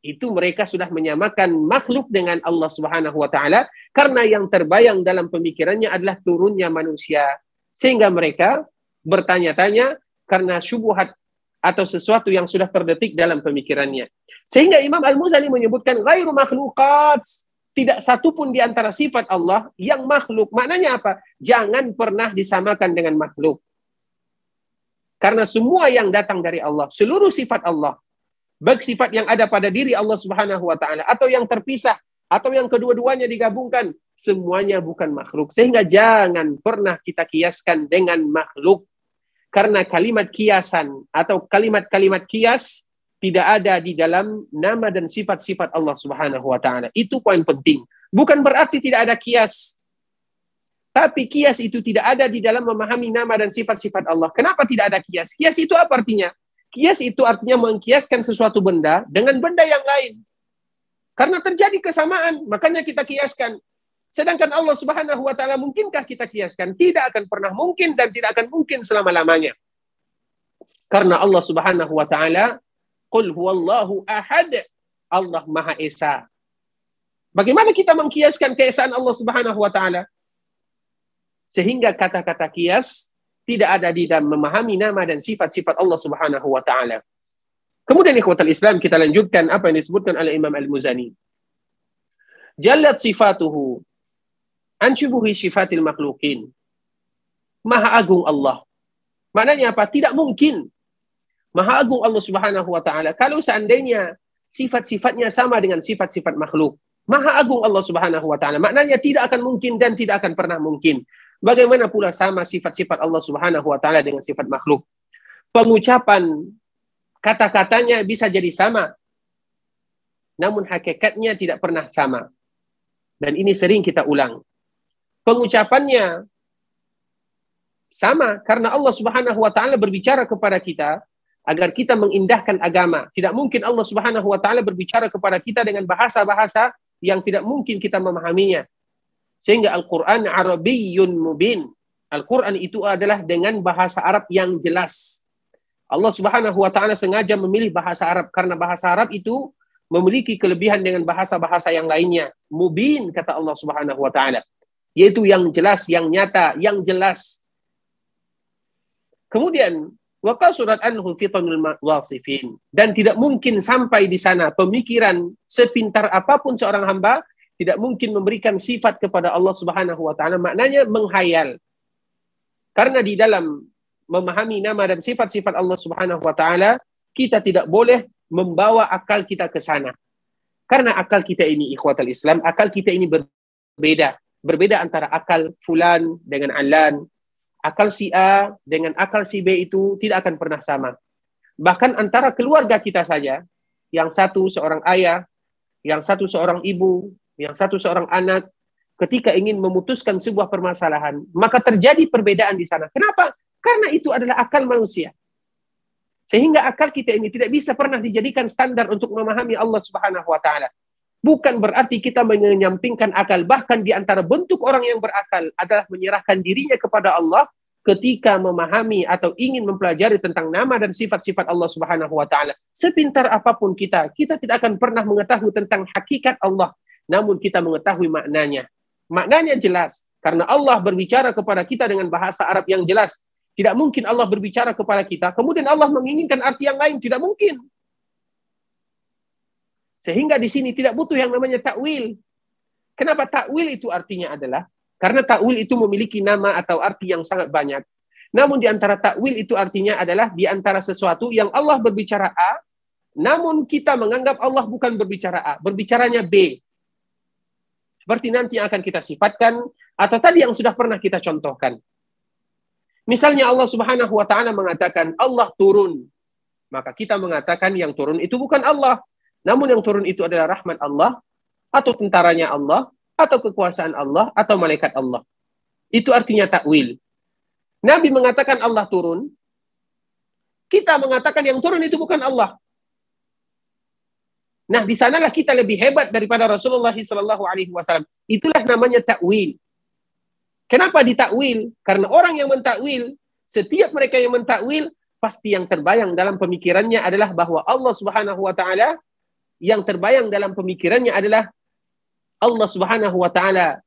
Itu mereka sudah menyamakan makhluk dengan Allah Subhanahu wa taala karena yang terbayang dalam pemikirannya adalah turunnya manusia sehingga mereka bertanya-tanya karena syubhat atau sesuatu yang sudah terdetik dalam pemikirannya. Sehingga Imam Al-Muzani menyebutkan ghairu makhluqat tidak satu pun di antara sifat Allah yang makhluk. Maknanya apa? Jangan pernah disamakan dengan makhluk. Karena semua yang datang dari Allah, seluruh sifat Allah, baik sifat yang ada pada diri Allah Subhanahu wa taala atau yang terpisah atau yang kedua-duanya digabungkan semuanya bukan makhluk sehingga jangan pernah kita kiaskan dengan makhluk karena kalimat kiasan atau kalimat-kalimat kias tidak ada di dalam nama dan sifat-sifat Allah Subhanahu wa taala. Itu poin penting. Bukan berarti tidak ada kias. Tapi kias itu tidak ada di dalam memahami nama dan sifat-sifat Allah. Kenapa tidak ada kias? Kias itu apa artinya? Kias itu artinya mengkiaskan sesuatu benda dengan benda yang lain. Karena terjadi kesamaan, makanya kita kiaskan. Sedangkan Allah Subhanahu wa taala mungkinkah kita kiaskan? Tidak akan pernah mungkin dan tidak akan mungkin selama-lamanya. Karena Allah Subhanahu wa taala qul huwallahu ahad. Allah Maha Esa. Bagaimana kita mengkiaskan keesaan Allah Subhanahu wa taala? Sehingga kata-kata kias tidak ada di dalam memahami nama dan sifat-sifat Allah Subhanahu wa taala. Kemudian ikhwatal Islam kita lanjutkan apa yang disebutkan oleh Imam Al-Muzani. Jallat sifatuhu an syubuhi sifatil makhlukin. Maha agung Allah. Maknanya apa? Tidak mungkin Maha agung Allah Subhanahu wa taala kalau seandainya sifat-sifatnya sama dengan sifat-sifat makhluk. Maha agung Allah Subhanahu wa taala. Maknanya tidak akan mungkin dan tidak akan pernah mungkin. Bagaimana pula sama sifat-sifat Allah Subhanahu wa taala dengan sifat makhluk? Pengucapan kata-katanya bisa jadi sama. Namun hakikatnya tidak pernah sama. Dan ini sering kita ulang. Pengucapannya sama karena Allah Subhanahu wa taala berbicara kepada kita agar kita mengindahkan agama. Tidak mungkin Allah Subhanahu wa taala berbicara kepada kita dengan bahasa-bahasa yang tidak mungkin kita memahaminya. Sehingga Al-Quran Arabiyyun Mubin. Al-Quran itu adalah dengan bahasa Arab yang jelas. Allah Subhanahu wa taala sengaja memilih bahasa Arab karena bahasa Arab itu memiliki kelebihan dengan bahasa-bahasa yang lainnya. Mubin kata Allah Subhanahu wa taala. Yaitu yang jelas, yang nyata, yang jelas. Kemudian Waka surat anhu fitanul wasifin. Dan tidak mungkin sampai di sana pemikiran sepintar apa pun seorang hamba tidak mungkin memberikan sifat kepada Allah Subhanahu wa taala maknanya menghayal. Karena di dalam memahami nama dan sifat-sifat Allah Subhanahu wa taala kita tidak boleh membawa akal kita ke sana. Karena akal kita ini ikhwatal Islam, akal kita ini berbeda. Berbeda antara akal fulan dengan alan, akal si A dengan akal si B itu tidak akan pernah sama. Bahkan antara keluarga kita saja, yang satu seorang ayah, yang satu seorang ibu, yang satu seorang anak ketika ingin memutuskan sebuah permasalahan, maka terjadi perbedaan di sana. Kenapa? Karena itu adalah akal manusia. Sehingga akal kita ini tidak bisa pernah dijadikan standar untuk memahami Allah Subhanahu wa taala. Bukan berarti kita menyampingkan akal, bahkan di antara bentuk orang yang berakal adalah menyerahkan dirinya kepada Allah ketika memahami atau ingin mempelajari tentang nama dan sifat-sifat Allah Subhanahu wa taala. Sepintar apa pun kita, kita tidak akan pernah mengetahui tentang hakikat Allah namun kita mengetahui maknanya. Maknanya jelas karena Allah berbicara kepada kita dengan bahasa Arab yang jelas. Tidak mungkin Allah berbicara kepada kita, kemudian Allah menginginkan arti yang lain, tidak mungkin. Sehingga di sini tidak butuh yang namanya takwil. Kenapa takwil itu artinya adalah karena takwil itu memiliki nama atau arti yang sangat banyak. Namun di antara takwil itu artinya adalah di antara sesuatu yang Allah berbicara A, namun kita menganggap Allah bukan berbicara A, berbicaranya B. Seperti nanti akan kita sifatkan atau tadi yang sudah pernah kita contohkan. Misalnya Allah Subhanahu wa taala mengatakan Allah turun. Maka kita mengatakan yang turun itu bukan Allah. Namun yang turun itu adalah rahmat Allah atau tentaranya Allah atau kekuasaan Allah atau malaikat Allah. Itu artinya takwil. Nabi mengatakan Allah turun. Kita mengatakan yang turun itu bukan Allah. Nah, di sanalah kita lebih hebat daripada Rasulullah Wasallam. Itulah namanya takwil. Kenapa ditakwil? Karena orang yang mentakwil, setiap mereka yang mentakwil, pasti yang terbayang dalam pemikirannya adalah bahwa Allah Subhanahu Wa Taala yang terbayang dalam pemikirannya adalah Allah Subhanahu wa taala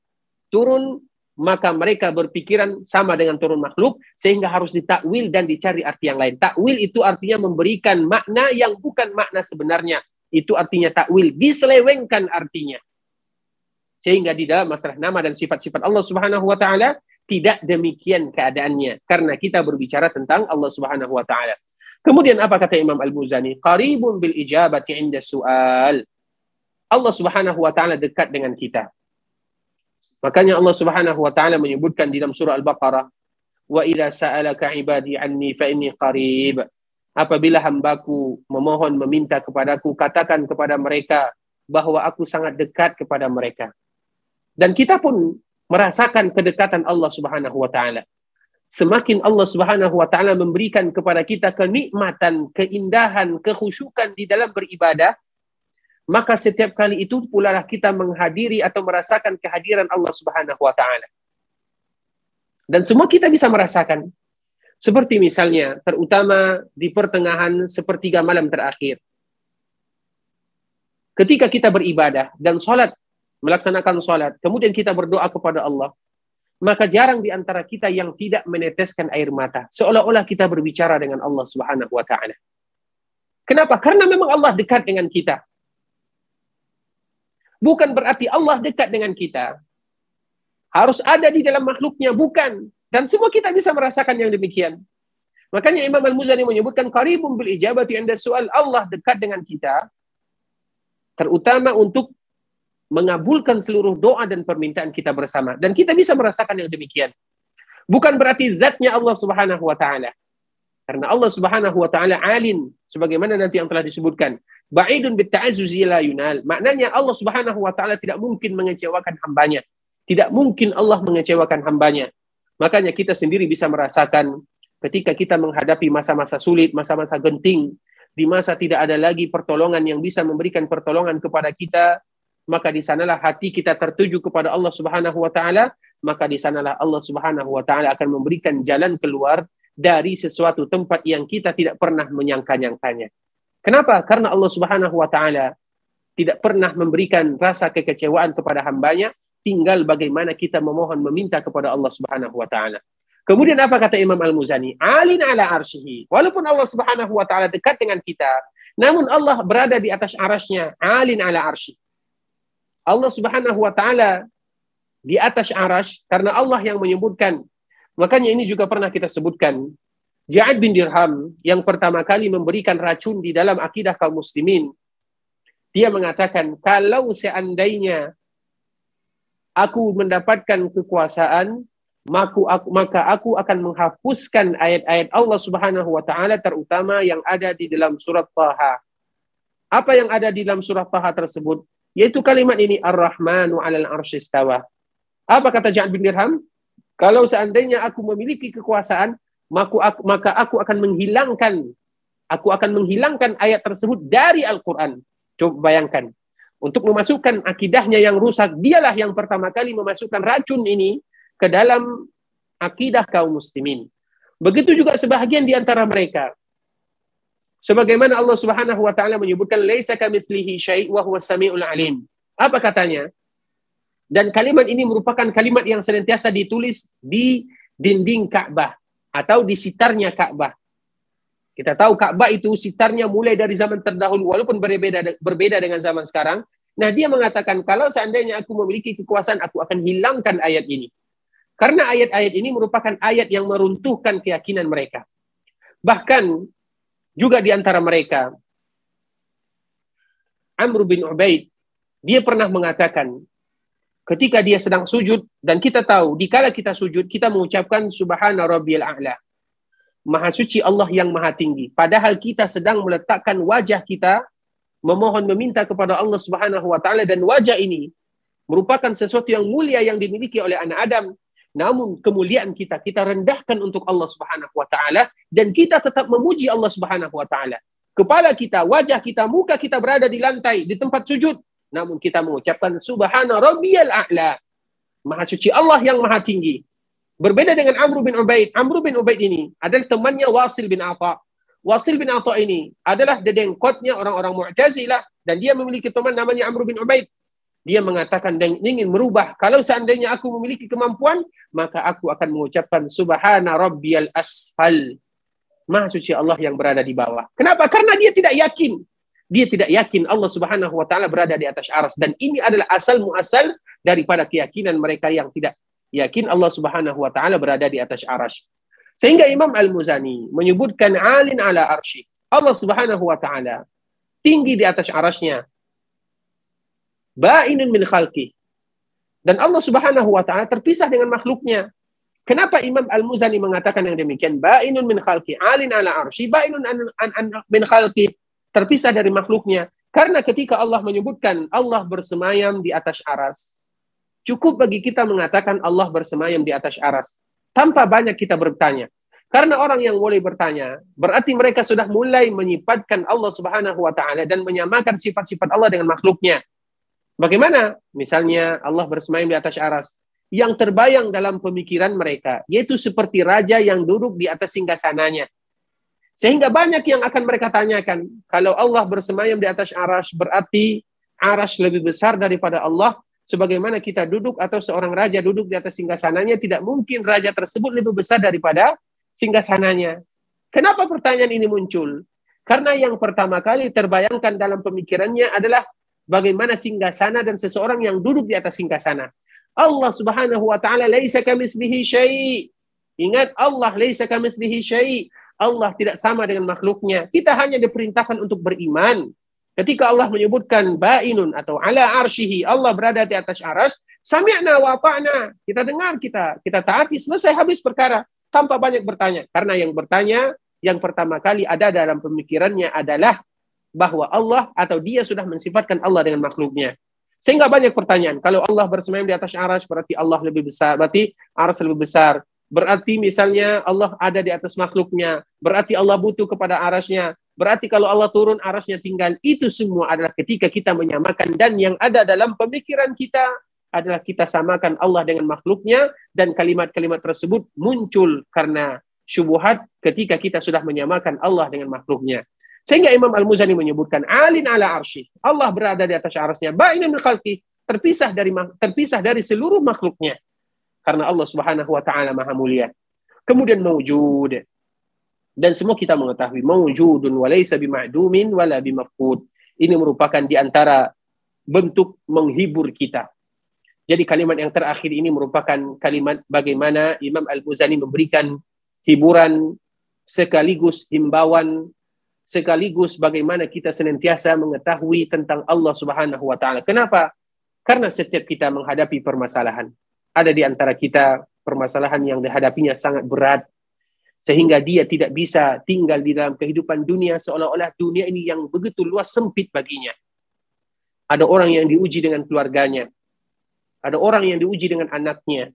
turun maka mereka berpikiran sama dengan turun makhluk sehingga harus ditakwil dan dicari arti yang lain. Takwil itu artinya memberikan makna yang bukan makna sebenarnya. Itu artinya takwil, diselewengkan artinya. Sehingga di dalam masalah nama dan sifat-sifat Allah Subhanahu wa taala tidak demikian keadaannya karena kita berbicara tentang Allah Subhanahu wa taala. Kemudian apa kata Imam Al-Muzani? Qaribun bil ijabati inda su'al. Allah Subhanahu wa taala dekat dengan kita. Makanya Allah Subhanahu wa taala menyebutkan di dalam surah Al-Baqarah, "Wa idza sa'alaka 'ibadi 'anni fa inni qarib." Apabila hambaku memohon meminta kepadaku, katakan kepada mereka bahwa aku sangat dekat kepada mereka. Dan kita pun merasakan kedekatan Allah Subhanahu wa taala. Semakin Allah Subhanahu wa taala memberikan kepada kita kenikmatan, keindahan, kekhusyukan di dalam beribadah, maka setiap kali itu pula lah kita menghadiri atau merasakan kehadiran Allah Subhanahu wa taala. Dan semua kita bisa merasakan. Seperti misalnya, terutama di pertengahan sepertiga malam terakhir. Ketika kita beribadah dan sholat, melaksanakan sholat, kemudian kita berdoa kepada Allah, maka jarang di antara kita yang tidak meneteskan air mata. Seolah-olah kita berbicara dengan Allah Subhanahu wa taala. Kenapa? Karena memang Allah dekat dengan kita. Bukan berarti Allah dekat dengan kita. Harus ada di dalam makhluknya, bukan. Dan semua kita bisa merasakan yang demikian. Makanya Imam Al-Muzani menyebutkan qaribun bil ijabati anda soal Allah dekat dengan kita terutama untuk mengabulkan seluruh doa dan permintaan kita bersama. Dan kita bisa merasakan yang demikian. Bukan berarti zatnya Allah Subhanahu wa taala. Karena Allah Subhanahu wa taala alin sebagaimana nanti yang telah disebutkan. Ba'idun bitta'azzuzi la yunal. Maknanya Allah Subhanahu wa taala tidak mungkin mengecewakan hambanya. Tidak mungkin Allah mengecewakan hambanya. Makanya kita sendiri bisa merasakan ketika kita menghadapi masa-masa sulit, masa-masa genting, di masa tidak ada lagi pertolongan yang bisa memberikan pertolongan kepada kita, maka di sanalah hati kita tertuju kepada Allah Subhanahu wa taala, maka di sanalah Allah Subhanahu wa taala akan memberikan jalan keluar dari sesuatu tempat yang kita tidak pernah menyangka-nyangkanya. Kenapa? Karena Allah Subhanahu wa taala tidak pernah memberikan rasa kekecewaan kepada hambanya, tinggal bagaimana kita memohon meminta kepada Allah Subhanahu wa taala. Kemudian apa kata Imam Al-Muzani? Alin ala arsyihi. Walaupun Allah Subhanahu wa taala dekat dengan kita, namun Allah berada di atas arasnya, alin ala arsyihi. Allah Subhanahu wa taala di atas aras karena Allah yang menyebutkan. Makanya ini juga pernah kita sebutkan. Ja'ad bin Dirham yang pertama kali memberikan racun di dalam akidah kaum muslimin. Dia mengatakan, kalau seandainya aku mendapatkan kekuasaan, maka aku, maka aku akan menghapuskan ayat-ayat Allah Subhanahu wa taala terutama yang ada di dalam surat Taha. Apa yang ada di dalam surat Taha tersebut? Yaitu kalimat ini Ar-Rahmanu 'alal arsyistawa. Apa kata Ja'ad bin Dirham? Kalau seandainya aku memiliki kekuasaan, maka aku, maka aku akan menghilangkan aku akan menghilangkan ayat tersebut dari Al-Qur'an. Coba bayangkan. Untuk memasukkan akidahnya yang rusak, dialah yang pertama kali memasukkan racun ini ke dalam akidah kaum muslimin. Begitu juga sebahagian di antara mereka Sebagaimana Allah Subhanahu wa taala menyebutkan laisa kamitslihi syai' wa huwas samiul alim. Apa katanya? Dan kalimat ini merupakan kalimat yang senantiasa ditulis di dinding Ka'bah atau di sitarnya Ka'bah. Kita tahu Ka'bah itu sitarnya mulai dari zaman terdahulu walaupun berbeda berbeda dengan zaman sekarang. Nah, dia mengatakan kalau seandainya aku memiliki kekuasaan aku akan hilangkan ayat ini. Karena ayat-ayat ini merupakan ayat yang meruntuhkan keyakinan mereka. Bahkan juga di antara mereka, Amr bin Ubaid, dia pernah mengatakan, ketika dia sedang sujud, dan kita tahu, dikala kita sujud, kita mengucapkan Subhana Rabbiyal A'la. Maha suci Allah yang maha tinggi. Padahal kita sedang meletakkan wajah kita, memohon meminta kepada Allah Subhanahu wa taala dan wajah ini merupakan sesuatu yang mulia yang dimiliki oleh anak Adam namun kemuliaan kita kita rendahkan untuk Allah Subhanahu wa taala dan kita tetap memuji Allah Subhanahu wa taala. Kepala kita, wajah kita, muka kita berada di lantai di tempat sujud, namun kita mengucapkan subhana rabbiyal a'la. Maha suci Allah yang maha tinggi. Berbeda dengan Amr bin Ubaid. Amr bin Ubaid ini adalah temannya Wasil bin Atha. Wasil bin Atha ini adalah dedengkotnya orang-orang Mu'tazilah dan dia memiliki teman namanya Amr bin Ubaid. Dia mengatakan dan ingin merubah. Kalau seandainya aku memiliki kemampuan, maka aku akan mengucapkan Subhana Rabbiyal Asfal. Maha suci Allah yang berada di bawah. Kenapa? Karena dia tidak yakin. Dia tidak yakin Allah Subhanahu wa taala berada di atas aras dan ini adalah asal muasal daripada keyakinan mereka yang tidak yakin Allah Subhanahu wa taala berada di atas aras. Sehingga Imam Al-Muzani menyebutkan alin ala arsy. Allah Subhanahu wa taala tinggi di atas arasnya. Ba'inun min khalqi. Dan Allah Subhanahu wa taala terpisah dengan makhluknya. Kenapa Imam Al-Muzani mengatakan yang demikian? Ba'inun min khalqi, alin ala arsy, ba'inun an, an, an, min khalqi, terpisah dari makhluknya. Karena ketika Allah menyebutkan Allah bersemayam di atas aras, cukup bagi kita mengatakan Allah bersemayam di atas aras. Tanpa banyak kita bertanya. Karena orang yang mulai bertanya, berarti mereka sudah mulai menyifatkan Allah Subhanahu wa taala dan menyamakan sifat-sifat Allah dengan makhluknya. Bagaimana? Misalnya Allah bersemayam di atas aras yang terbayang dalam pemikiran mereka, yaitu seperti raja yang duduk di atas singgasananya. Sehingga banyak yang akan mereka tanyakan, kalau Allah bersemayam di atas aras, berarti aras lebih besar daripada Allah, sebagaimana kita duduk atau seorang raja duduk di atas singgasananya, tidak mungkin raja tersebut lebih besar daripada singgasananya. Kenapa pertanyaan ini muncul? Karena yang pertama kali terbayangkan dalam pemikirannya adalah bagaimana singgasana dan seseorang yang duduk di atas singgasana. Allah Subhanahu wa taala laisa kamitslihi syai. Ingat Allah laisa kamitslihi syai. Allah tidak sama dengan makhluknya. Kita hanya diperintahkan untuk beriman. Ketika Allah menyebutkan ba'inun atau ala arsyihi, Allah berada di atas aras, sami'na wa ta'na. Kita dengar, kita kita taati, selesai habis perkara tanpa banyak bertanya. Karena yang bertanya yang pertama kali ada dalam pemikirannya adalah bahwa Allah atau dia sudah mensifatkan Allah dengan makhluknya. Sehingga banyak pertanyaan. Kalau Allah bersemayam di atas aras, berarti Allah lebih besar. Berarti aras lebih besar. Berarti misalnya Allah ada di atas makhluknya. Berarti Allah butuh kepada arasnya. Berarti kalau Allah turun, arasnya tinggal. Itu semua adalah ketika kita menyamakan. Dan yang ada dalam pemikiran kita adalah kita samakan Allah dengan makhluknya. Dan kalimat-kalimat tersebut muncul karena syubuhat ketika kita sudah menyamakan Allah dengan makhluknya. Sehingga Imam Al-Muzani menyebutkan alin ala arsy. Allah berada di atas arasnya. Ba'inun min khalqi. Terpisah dari terpisah dari seluruh makhluknya. Karena Allah Subhanahu wa taala Maha Mulia. Kemudian mewujud. Dan semua kita mengetahui mewujudun wa laysa bima'dumin wala bimafqud. Ini merupakan di antara bentuk menghibur kita. Jadi kalimat yang terakhir ini merupakan kalimat bagaimana Imam Al-Muzani memberikan hiburan sekaligus himbauan sekaligus bagaimana kita senantiasa mengetahui tentang Allah Subhanahu wa taala. Kenapa? Karena setiap kita menghadapi permasalahan, ada di antara kita permasalahan yang dihadapinya sangat berat sehingga dia tidak bisa tinggal di dalam kehidupan dunia seolah-olah dunia ini yang begitu luas sempit baginya. Ada orang yang diuji dengan keluarganya. Ada orang yang diuji dengan anaknya.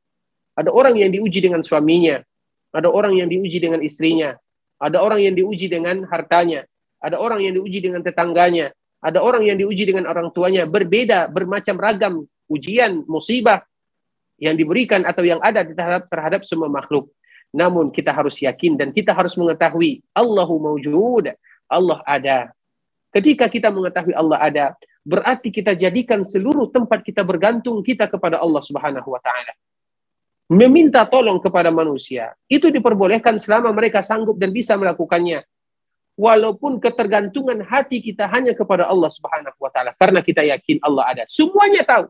Ada orang yang diuji dengan suaminya. Ada orang yang diuji dengan istrinya. Ada orang yang diuji dengan hartanya. Ada orang yang diuji dengan tetangganya. Ada orang yang diuji dengan orang tuanya. Berbeda, bermacam ragam ujian, musibah yang diberikan atau yang ada terhadap, terhadap semua makhluk. Namun kita harus yakin dan kita harus mengetahui Allahu mawjud. Allah ada. Ketika kita mengetahui Allah ada, berarti kita jadikan seluruh tempat kita bergantung kita kepada Allah Subhanahu wa taala. Meminta tolong kepada manusia. Itu diperbolehkan selama mereka sanggup dan bisa melakukannya. Walaupun ketergantungan hati kita hanya kepada Allah Subhanahu wa taala. Karena kita yakin Allah ada. Semuanya tahu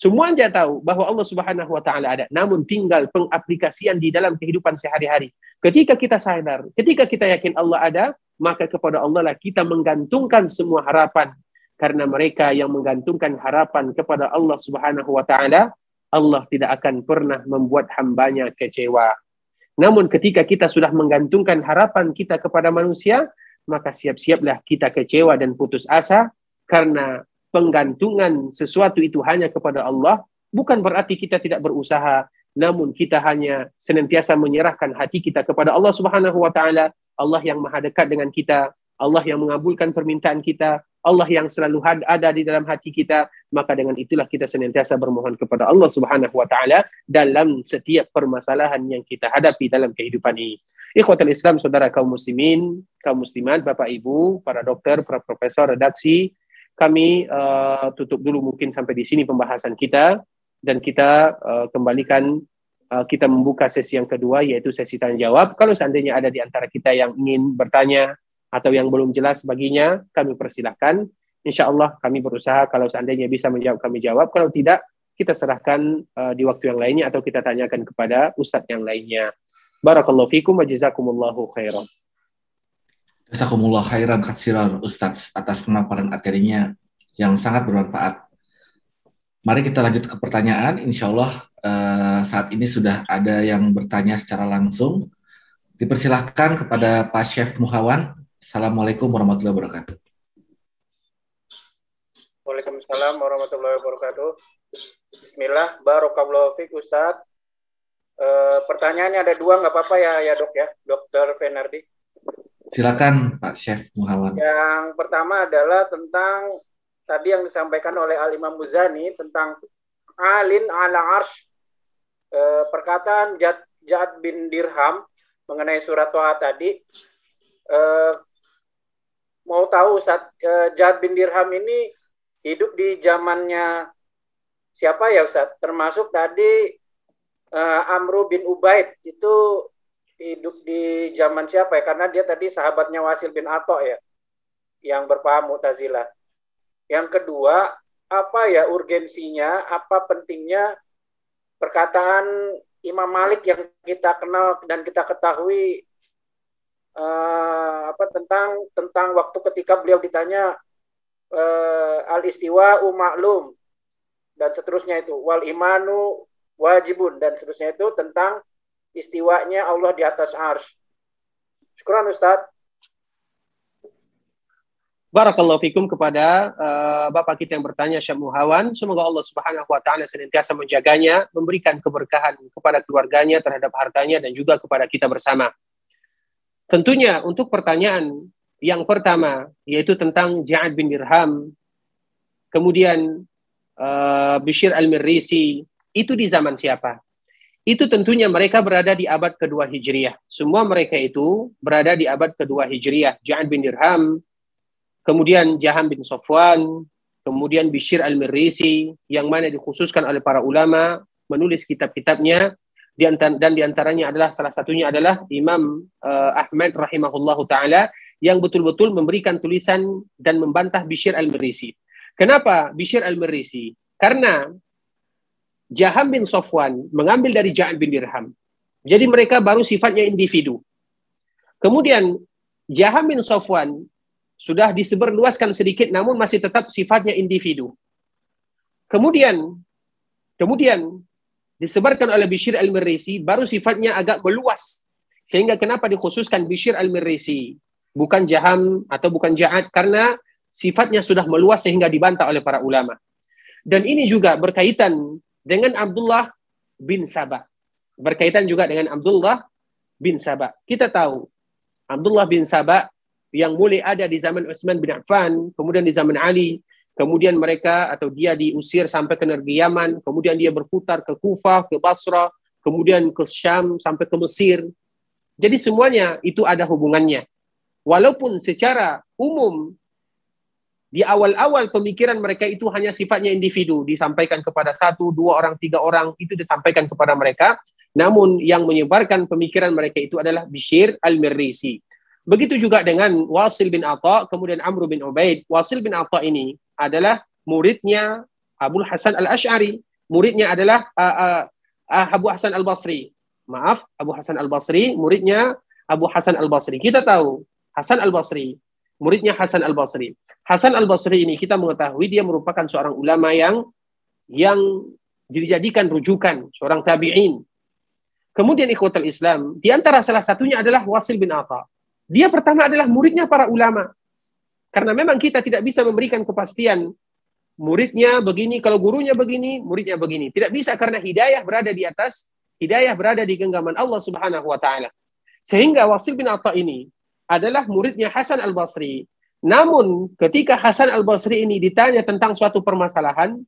semuanya tahu bahwa Allah Subhanahu wa taala ada. Namun tinggal pengaplikasian di dalam kehidupan sehari-hari. Ketika kita sadar ketika kita yakin Allah ada maka kepada Allah lah kita menggantungkan semua harapan. Karena mereka yang menggantungkan harapan kepada Allah Subhanahu wa taala Allah tidak akan pernah membuat hambanya kecewa. Namun ketika kita sudah menggantungkan harapan kita kepada manusia, maka siap-siaplah kita kecewa dan putus asa. Karena penggantungan sesuatu itu hanya kepada Allah bukan berarti kita tidak berusaha, namun kita hanya senantiasa menyerahkan hati kita kepada Allah Subhanahu wa taala, Allah yang maha dekat dengan kita, Allah yang mengabulkan permintaan kita, Allah yang selalu ada di dalam hati kita, maka dengan itulah kita senantiasa bermohon kepada Allah Subhanahu wa taala dalam setiap permasalahan yang kita hadapi dalam kehidupan ini. Ikhwatul Islam, saudara kaum muslimin, kaum muslimat, Bapak Ibu, para dokter, para profesor, redaksi, kami uh, tutup dulu mungkin sampai di sini pembahasan kita dan kita uh, kembalikan uh, kita membuka sesi yang kedua yaitu sesi tanya jawab. Kalau seandainya ada di antara kita yang ingin bertanya atau yang belum jelas baginya, kami persilahkan. Insya Allah kami berusaha kalau seandainya bisa menjawab kami jawab. Kalau tidak, kita serahkan uh, di waktu yang lainnya atau kita tanyakan kepada ustadz yang lainnya. Barakallahu fikum wa jazakumullahu khairan. Jazakumullah khairan katsiran Ustadz atas pemaparan materinya yang sangat bermanfaat. Mari kita lanjut ke pertanyaan. Insya Allah uh, saat ini sudah ada yang bertanya secara langsung. Dipersilahkan kepada Pak Chef Muhawan. Assalamualaikum warahmatullahi wabarakatuh. Waalaikumsalam warahmatullahi wabarakatuh. Bismillah, barokallahu fiqh Ustadz. E, pertanyaannya ada dua, nggak apa-apa ya, ya dok ya, Dokter Fenardi. Silakan Pak Chef Muhawan. Yang pertama adalah tentang tadi yang disampaikan oleh Al Imam Muzani tentang alin ala arsh e, perkataan Jad, Jad bin Dirham mengenai surat Toha tadi. E, mau tahu Ustaz e, Jad bin Dirham ini hidup di zamannya siapa ya Ustaz? Termasuk tadi e, Amru bin Ubaid. Itu hidup di zaman siapa ya? Karena dia tadi sahabatnya Wasil bin Ato ya yang berpaham Mu'tazilah. Yang kedua, apa ya urgensinya, apa pentingnya perkataan Imam Malik yang kita kenal dan kita ketahui uh, apa tentang tentang waktu ketika beliau ditanya uh, al istiwa umaklum dan seterusnya itu. Wal imanu wajibun dan seterusnya itu tentang istiwanya Allah di atas ars. Syukuran Ustadz. Barakallahu fikum kepada uh, Bapak kita yang bertanya Syekh Muhawan. Semoga Allah Subhanahu wa taala senantiasa menjaganya, memberikan keberkahan kepada keluarganya terhadap hartanya dan juga kepada kita bersama. Tentunya untuk pertanyaan yang pertama yaitu tentang Ja'ad bin Dirham, kemudian uh, Bishir al-Mirrisi, itu di zaman siapa? Itu tentunya mereka berada di abad kedua Hijriah. Semua mereka itu berada di abad kedua Hijriah. Ja'ad bin Dirham, kemudian Jaham bin Sofwan, kemudian Bishir al-Mirrisi, yang mana dikhususkan oleh para ulama menulis kitab-kitabnya, dan di antaranya adalah salah satunya adalah Imam uh, Ahmad rahimahullahu taala yang betul-betul memberikan tulisan dan membantah Bishir al-Mirrisi. Kenapa Bishir al-Mirrisi? Karena Jaham bin Sofwan mengambil dari Ja'ad bin Dirham. Jadi mereka baru sifatnya individu. Kemudian Jaham bin Sofwan sudah disebarluaskan sedikit namun masih tetap sifatnya individu. Kemudian kemudian disebarkan oleh Bishir al-Mirrisi baru sifatnya agak meluas. Sehingga kenapa dikhususkan Bishir al-Mirrisi bukan Jaham atau bukan Ja'ad karena sifatnya sudah meluas sehingga dibantah oleh para ulama. Dan ini juga berkaitan dengan Abdullah bin Sabah. Berkaitan juga dengan Abdullah bin Sabah. Kita tahu Abdullah bin Sabah yang mulai ada di zaman Utsman bin Affan, kemudian di zaman Ali, kemudian mereka atau dia diusir sampai ke negeri Yaman, kemudian dia berputar ke Kufah, ke Basra, kemudian ke Syam sampai ke Mesir. Jadi semuanya itu ada hubungannya. Walaupun secara umum di awal-awal pemikiran mereka itu hanya sifatnya individu, disampaikan kepada satu, dua orang, tiga orang, itu disampaikan kepada mereka. Namun yang menyebarkan pemikiran mereka itu adalah Bishir al-Mirrisi. Begitu juga dengan Wasil bin Atha, kemudian Amr bin Ubaid. Wasil bin Atha ini adalah muridnya Abu Hasan Al-Ash'ari. Muridnya adalah uh, uh, Abu Hasan Al-Basri. Maaf, Abu Hasan Al-Basri, muridnya Abu Hasan Al-Basri. Kita tahu Hasan Al-Basri, muridnya Hasan Al-Basri. Hasan Al-Basri ini kita mengetahui dia merupakan seorang ulama yang yang dijadikan rujukan, seorang tabi'in. Kemudian ikhwatul Islam, di antara salah satunya adalah Wasil bin Atha. Dia pertama adalah muridnya para ulama. Karena memang kita tidak bisa memberikan kepastian muridnya begini, kalau gurunya begini, muridnya begini. Tidak bisa karena hidayah berada di atas, hidayah berada di genggaman Allah Subhanahu wa taala. Sehingga Wasil bin Atta ini adalah muridnya Hasan Al-Basri. Namun ketika Hasan Al-Basri ini ditanya tentang suatu permasalahan,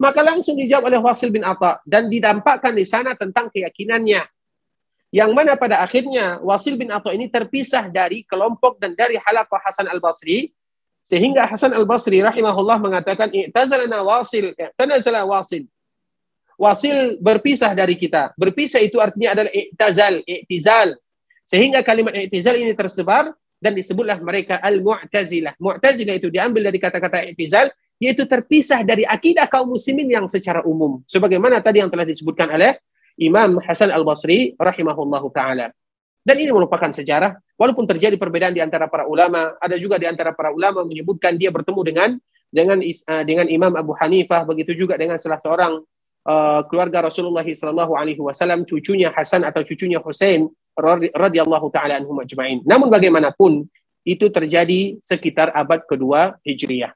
maka langsung dijawab oleh Wasil bin Atta dan didampakkan di sana tentang keyakinannya Yang mana pada akhirnya Wasil bin Atha ini terpisah dari kelompok dan dari halaqah Hasan al-Basri sehingga Hasan al-Basri rahimahullah mengatakan i'tazalana Wasil, i'tazala Wasil. Wasil berpisah dari kita. Berpisah itu artinya adalah i'tazal, i'tizal. Sehingga kalimat i'tizal ini tersebar dan disebutlah mereka al-mu'tazilah. Mu'tazilah itu diambil dari kata-kata i'tizal yaitu terpisah dari akidah kaum muslimin yang secara umum. Sebagaimana tadi yang telah disebutkan oleh Imam Hasan Al-Basri rahimahullahu taala. Dan ini merupakan sejarah walaupun terjadi perbedaan di antara para ulama, ada juga di antara para ulama menyebutkan dia bertemu dengan dengan uh, dengan Imam Abu Hanifah, begitu juga dengan salah seorang uh, keluarga Rasulullah wasallam cucunya Hasan atau cucunya Husain radhiyallahu taala anhum ajma'in. Namun bagaimanapun itu terjadi sekitar abad kedua Hijriah.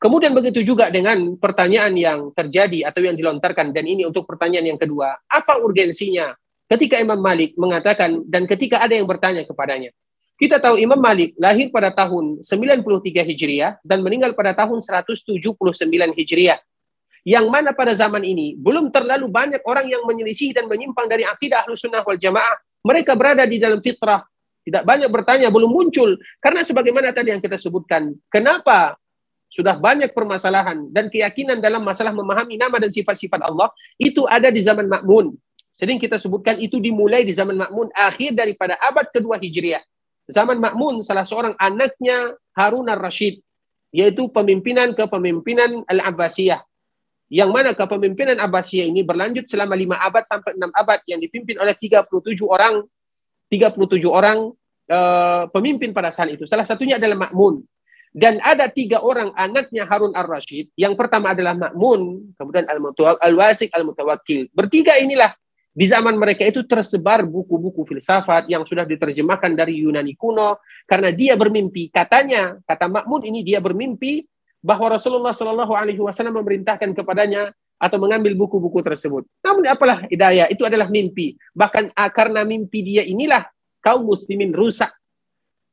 Kemudian begitu juga dengan pertanyaan yang terjadi atau yang dilontarkan dan ini untuk pertanyaan yang kedua, apa urgensinya ketika Imam Malik mengatakan dan ketika ada yang bertanya kepadanya. Kita tahu Imam Malik lahir pada tahun 93 Hijriah dan meninggal pada tahun 179 Hijriah. Yang mana pada zaman ini belum terlalu banyak orang yang menyelisih dan menyimpang dari akidah Ahlus Sunnah wal Jamaah. Mereka berada di dalam fitrah, tidak banyak bertanya, belum muncul. Karena sebagaimana tadi yang kita sebutkan, kenapa sudah banyak permasalahan dan keyakinan dalam masalah memahami nama dan sifat-sifat Allah itu ada di zaman Makmun. Sering kita sebutkan itu dimulai di zaman Makmun akhir daripada abad kedua Hijriah. Zaman Makmun salah seorang anaknya Harun al-Rashid yaitu pemimpinan kepemimpinan Al-Abbasiyah. Yang mana kepemimpinan Abbasiyah ini berlanjut selama lima abad sampai enam abad yang dipimpin oleh 37 orang 37 orang uh, pemimpin pada saat itu. Salah satunya adalah Makmun. Dan ada tiga orang anaknya Harun ar-Rashid. Yang pertama adalah Ma'mun, kemudian Al-Wasik, Al-Mutawakil. Bertiga inilah di zaman mereka itu tersebar buku-buku filsafat yang sudah diterjemahkan dari Yunani kuno karena dia bermimpi katanya kata Makmun ini dia bermimpi bahwa Rasulullah Shallallahu Alaihi Wasallam memerintahkan kepadanya atau mengambil buku-buku tersebut. Namun apalah hidayah itu adalah mimpi. Bahkan ah, karena mimpi dia inilah kaum muslimin rusak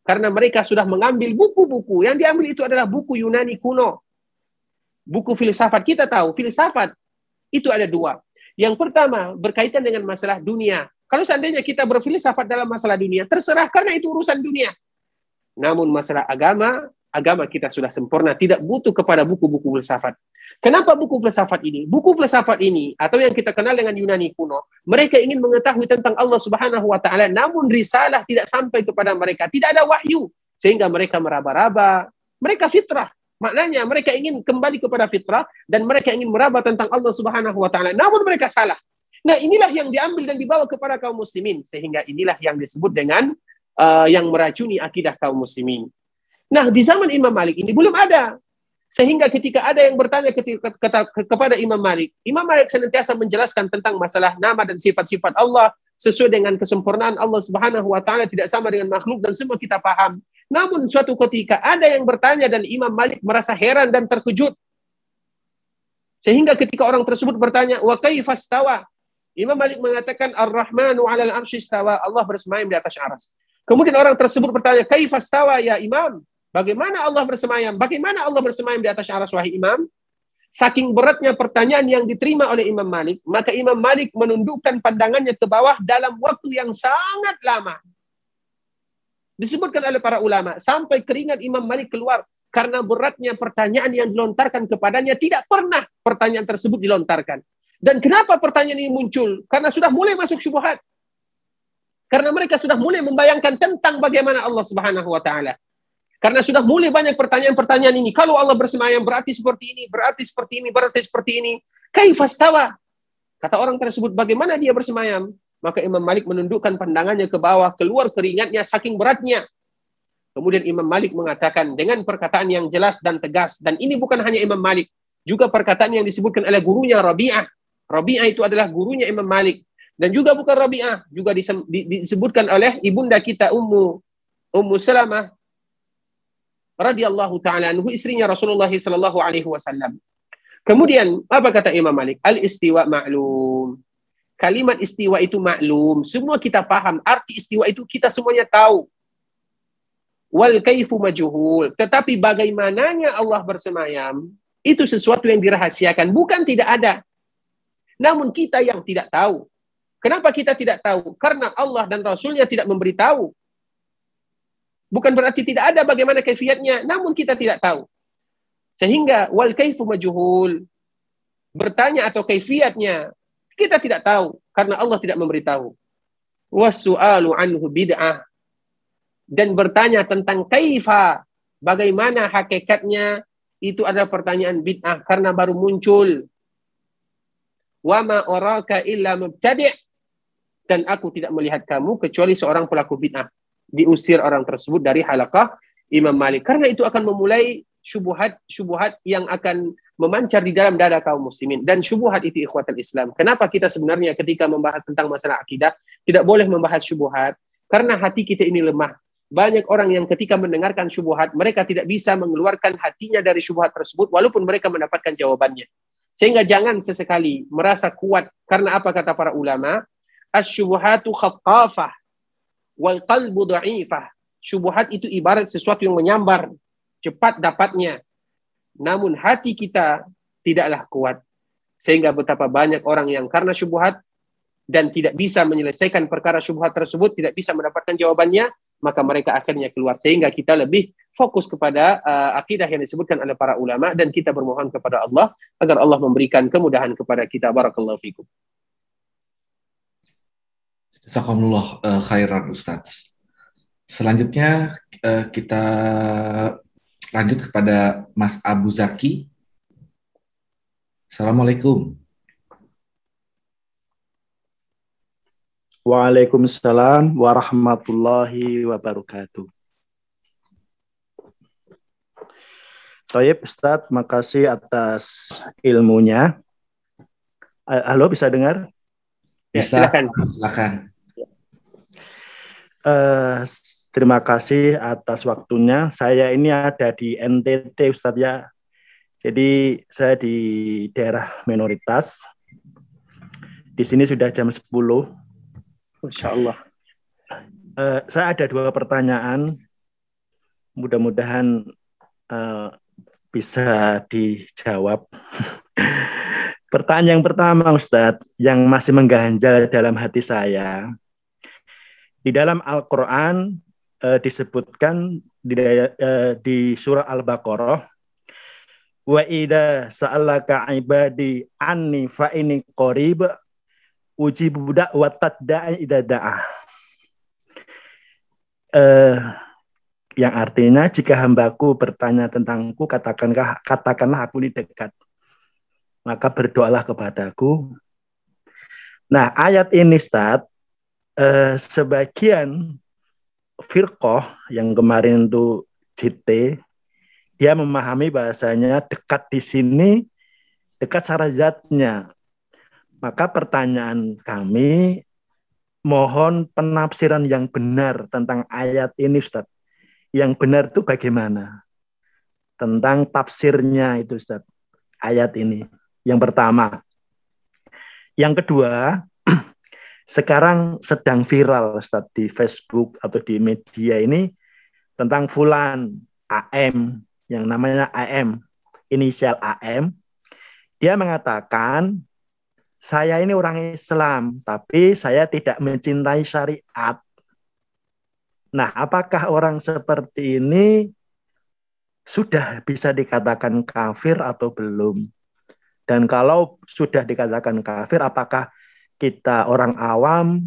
karena mereka sudah mengambil buku-buku. Yang diambil itu adalah buku Yunani kuno. Buku filsafat. Kita tahu filsafat itu ada dua. Yang pertama berkaitan dengan masalah dunia. Kalau seandainya kita berfilsafat dalam masalah dunia, terserah karena itu urusan dunia. Namun masalah agama, agama kita sudah sempurna, tidak butuh kepada buku-buku filsafat. Kenapa buku filsafat ini? Buku filsafat ini atau yang kita kenal dengan Yunani kuno, mereka ingin mengetahui tentang Allah Subhanahu wa taala, namun risalah tidak sampai kepada mereka, tidak ada wahyu sehingga mereka meraba-raba. Mereka fitrah. Maknanya mereka ingin kembali kepada fitrah dan mereka ingin meraba tentang Allah Subhanahu wa taala, namun mereka salah. Nah, inilah yang diambil dan dibawa kepada kaum muslimin sehingga inilah yang disebut dengan uh, yang meracuni akidah kaum muslimin. Nah, di zaman Imam Malik ini belum ada sehingga ketika ada yang bertanya ketika, kepada Imam Malik, Imam Malik senantiasa menjelaskan tentang masalah nama dan sifat-sifat Allah sesuai dengan kesempurnaan Allah Subhanahu wa taala tidak sama dengan makhluk dan semua kita paham. Namun suatu ketika ada yang bertanya dan Imam Malik merasa heran dan terkejut. Sehingga ketika orang tersebut bertanya, "Wa kaifastawa?" Imam Malik mengatakan, "Ar-Rahmanu 'alal 'arsy istawa." Allah bersemayam di atas aras. Kemudian orang tersebut bertanya, "Kaifastawa ya Imam?" Bagaimana Allah bersemayam? Bagaimana Allah bersemayam di atas aras wahai imam? Saking beratnya pertanyaan yang diterima oleh Imam Malik, maka Imam Malik menundukkan pandangannya ke bawah dalam waktu yang sangat lama. Disebutkan oleh para ulama, sampai keringat Imam Malik keluar karena beratnya pertanyaan yang dilontarkan kepadanya tidak pernah pertanyaan tersebut dilontarkan. Dan kenapa pertanyaan ini muncul? Karena sudah mulai masuk syubhat. Karena mereka sudah mulai membayangkan tentang bagaimana Allah Subhanahu wa taala. Karena sudah mulai banyak pertanyaan-pertanyaan ini. Kalau Allah bersemayam berarti seperti ini, berarti seperti ini, berarti seperti ini. Kaifastawa? Kata orang tersebut, bagaimana dia bersemayam? Maka Imam Malik menundukkan pandangannya ke bawah, keluar keringatnya saking beratnya. Kemudian Imam Malik mengatakan dengan perkataan yang jelas dan tegas. Dan ini bukan hanya Imam Malik. Juga perkataan yang disebutkan oleh gurunya Rabi'ah. Rabi'ah itu adalah gurunya Imam Malik. Dan juga bukan Rabi'ah. Juga disebutkan oleh ibunda kita Ummu Ummu Salamah radhiyallahu taala anhu istrinya Rasulullah sallallahu alaihi wasallam. Kemudian apa kata Imam Malik? Al istiwa ma'lum. Kalimat istiwa itu maklum. Semua kita paham. Arti istiwa itu kita semuanya tahu. Wal kaifu majhul. Tetapi bagaimananya Allah bersemayam, itu sesuatu yang dirahasiakan. Bukan tidak ada. Namun kita yang tidak tahu. Kenapa kita tidak tahu? Karena Allah dan Rasulnya tidak memberitahu. Bukan berarti tidak ada bagaimana kaifiatnya, namun kita tidak tahu. Sehingga wal kaifu majhul. Bertanya atau kaifiatnya kita tidak tahu karena Allah tidak memberitahu. Wasu'alu anhu bid'ah. Dan bertanya tentang kaifa, bagaimana hakikatnya, itu adalah pertanyaan bid'ah karena baru muncul. Wa ma oraka illa mubtadi' dan aku tidak melihat kamu kecuali seorang pelaku bid'ah. Diusir orang tersebut dari halakah Imam Malik. Karena itu akan memulai syubuhat-syubuhat yang akan memancar di dalam dada kaum muslimin. Dan syubuhat itu ikhwatal Islam. Kenapa kita sebenarnya ketika membahas tentang masalah akidah tidak boleh membahas syubuhat? Karena hati kita ini lemah. Banyak orang yang ketika mendengarkan syubuhat, mereka tidak bisa mengeluarkan hatinya dari syubuhat tersebut walaupun mereka mendapatkan jawabannya. Sehingga jangan sesekali merasa kuat. Karena apa kata para ulama? Asyubuhatu khattafah wal qalbu da'ifah. Syubuhat itu ibarat sesuatu yang menyambar, cepat dapatnya. Namun hati kita tidaklah kuat. Sehingga betapa banyak orang yang karena syubuhat dan tidak bisa menyelesaikan perkara syubhat tersebut, tidak bisa mendapatkan jawabannya, maka mereka akhirnya keluar sehingga kita lebih fokus kepada uh, akidah yang disebutkan oleh para ulama dan kita bermohon kepada Allah agar Allah memberikan kemudahan kepada kita barakallahu fikum. Jazakumullah uh, khairan Ustaz. Selanjutnya uh, kita lanjut kepada Mas Abu Zaki. Assalamualaikum. Waalaikumsalam warahmatullahi wabarakatuh. Taib Ustadz, makasih atas ilmunya. Halo, bisa dengar? Ya, silakan. Silakan. Uh, terima kasih atas waktunya. Saya ini ada di NTT Ustadz ya. Jadi saya di daerah minoritas. Di sini sudah jam 10 Insya Allah. Uh, saya ada dua pertanyaan. Mudah-mudahan uh, bisa dijawab. Pertanyaan yang pertama, Ustadz, yang masih mengganjal dalam hati saya. Di dalam Al-Quran uh, disebutkan di, uh, di surah Al-Baqarah, wa ida sa'alaka ibadi anni fa ini qarib uji budak watat da'i idada'ah. Uh, yang artinya jika hambaku bertanya tentangku katakanlah katakanlah aku ini dekat maka berdoalah kepadaku nah ayat ini Ustaz eh, sebagian firqoh yang kemarin itu JT dia memahami bahasanya dekat di sini dekat sarajatnya maka pertanyaan kami mohon penafsiran yang benar tentang ayat ini Ustaz. Yang benar itu bagaimana? Tentang tafsirnya itu Ustaz. Ayat ini. Yang pertama. Yang kedua, sekarang sedang viral Ustaz di Facebook atau di media ini tentang fulan AM yang namanya AM, inisial AM. Dia mengatakan saya ini orang Islam, tapi saya tidak mencintai syariat. Nah, apakah orang seperti ini sudah bisa dikatakan kafir atau belum? Dan kalau sudah dikatakan kafir, apakah kita orang awam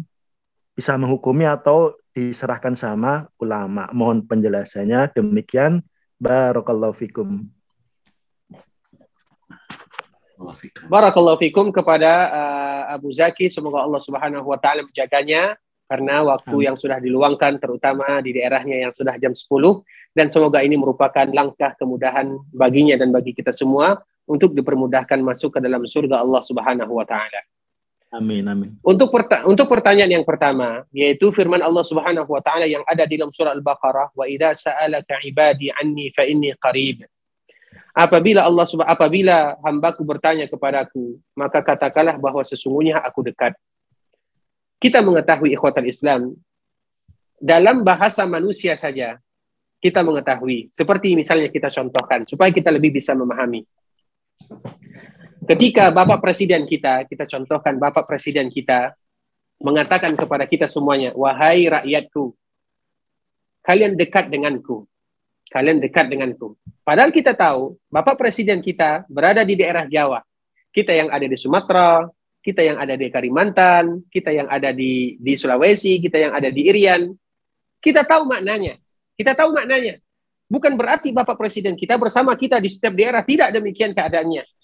bisa menghukumi atau diserahkan sama ulama? Mohon penjelasannya. Demikian. Barakallahu fikum. Barakallahu fikum kepada uh, Abu Zaki. Semoga Allah Subhanahu wa taala menjaganya karena waktu Amin. yang sudah diluangkan terutama di daerahnya yang sudah jam 10 dan semoga ini merupakan langkah kemudahan baginya dan bagi kita semua untuk dipermudahkan masuk ke dalam surga Allah Subhanahu wa taala. Amin amin. Untuk perta untuk pertanyaan yang pertama yaitu firman Allah Subhanahu wa taala yang ada di dalam surah Al-Baqarah wa idza sa'alaka ibadi anni fa inni qarib. Apabila Allah apabila hambaku bertanya kepadaku, maka katakanlah bahwa sesungguhnya aku dekat. Kita mengetahui ikhwatal Islam dalam bahasa manusia saja kita mengetahui seperti misalnya kita contohkan supaya kita lebih bisa memahami. Ketika Bapak Presiden kita, kita contohkan Bapak Presiden kita mengatakan kepada kita semuanya, wahai rakyatku, kalian dekat denganku. Kalian dekat denganku. Padahal kita tahu, Bapak Presiden kita berada di daerah Jawa. Kita yang ada di Sumatera, kita yang ada di Kalimantan, kita yang ada di di Sulawesi, kita yang ada di Irian. Kita tahu maknanya. Kita tahu maknanya. Bukan berarti Bapak Presiden kita bersama kita di setiap daerah tidak demikian keadaannya.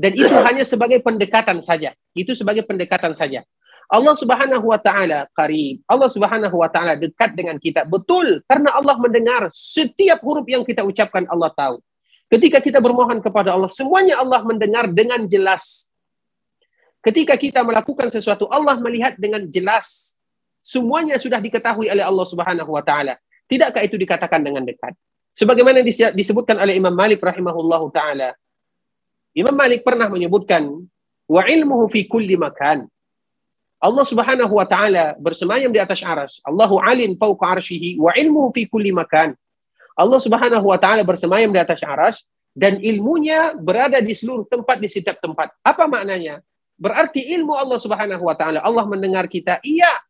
Dan itu hanya sebagai pendekatan saja. Itu sebagai pendekatan saja. Allah Subhanahu wa taala qarib. Allah Subhanahu wa taala dekat dengan kita. Betul, karena Allah mendengar setiap huruf yang kita ucapkan Allah tahu. Ketika kita bermohon kepada Allah, semuanya Allah mendengar dengan jelas. Ketika kita melakukan sesuatu, Allah melihat dengan jelas. Semuanya sudah diketahui oleh Allah Subhanahu wa taala. Tidakkah itu dikatakan dengan dekat? Sebagaimana disebutkan oleh Imam Malik rahimahullahu taala. Imam Malik pernah menyebutkan wa ilmuhu fi kulli makan. Allah Subhanahu wa taala bersemayam di atas aras. Allahu alin fawqa arsyihi wa ilmuhu fi kulli makan. Allah Subhanahu wa taala bersemayam di atas aras dan ilmunya berada di seluruh tempat di setiap tempat. Apa maknanya? Berarti ilmu Allah Subhanahu wa taala Allah mendengar kita, iya.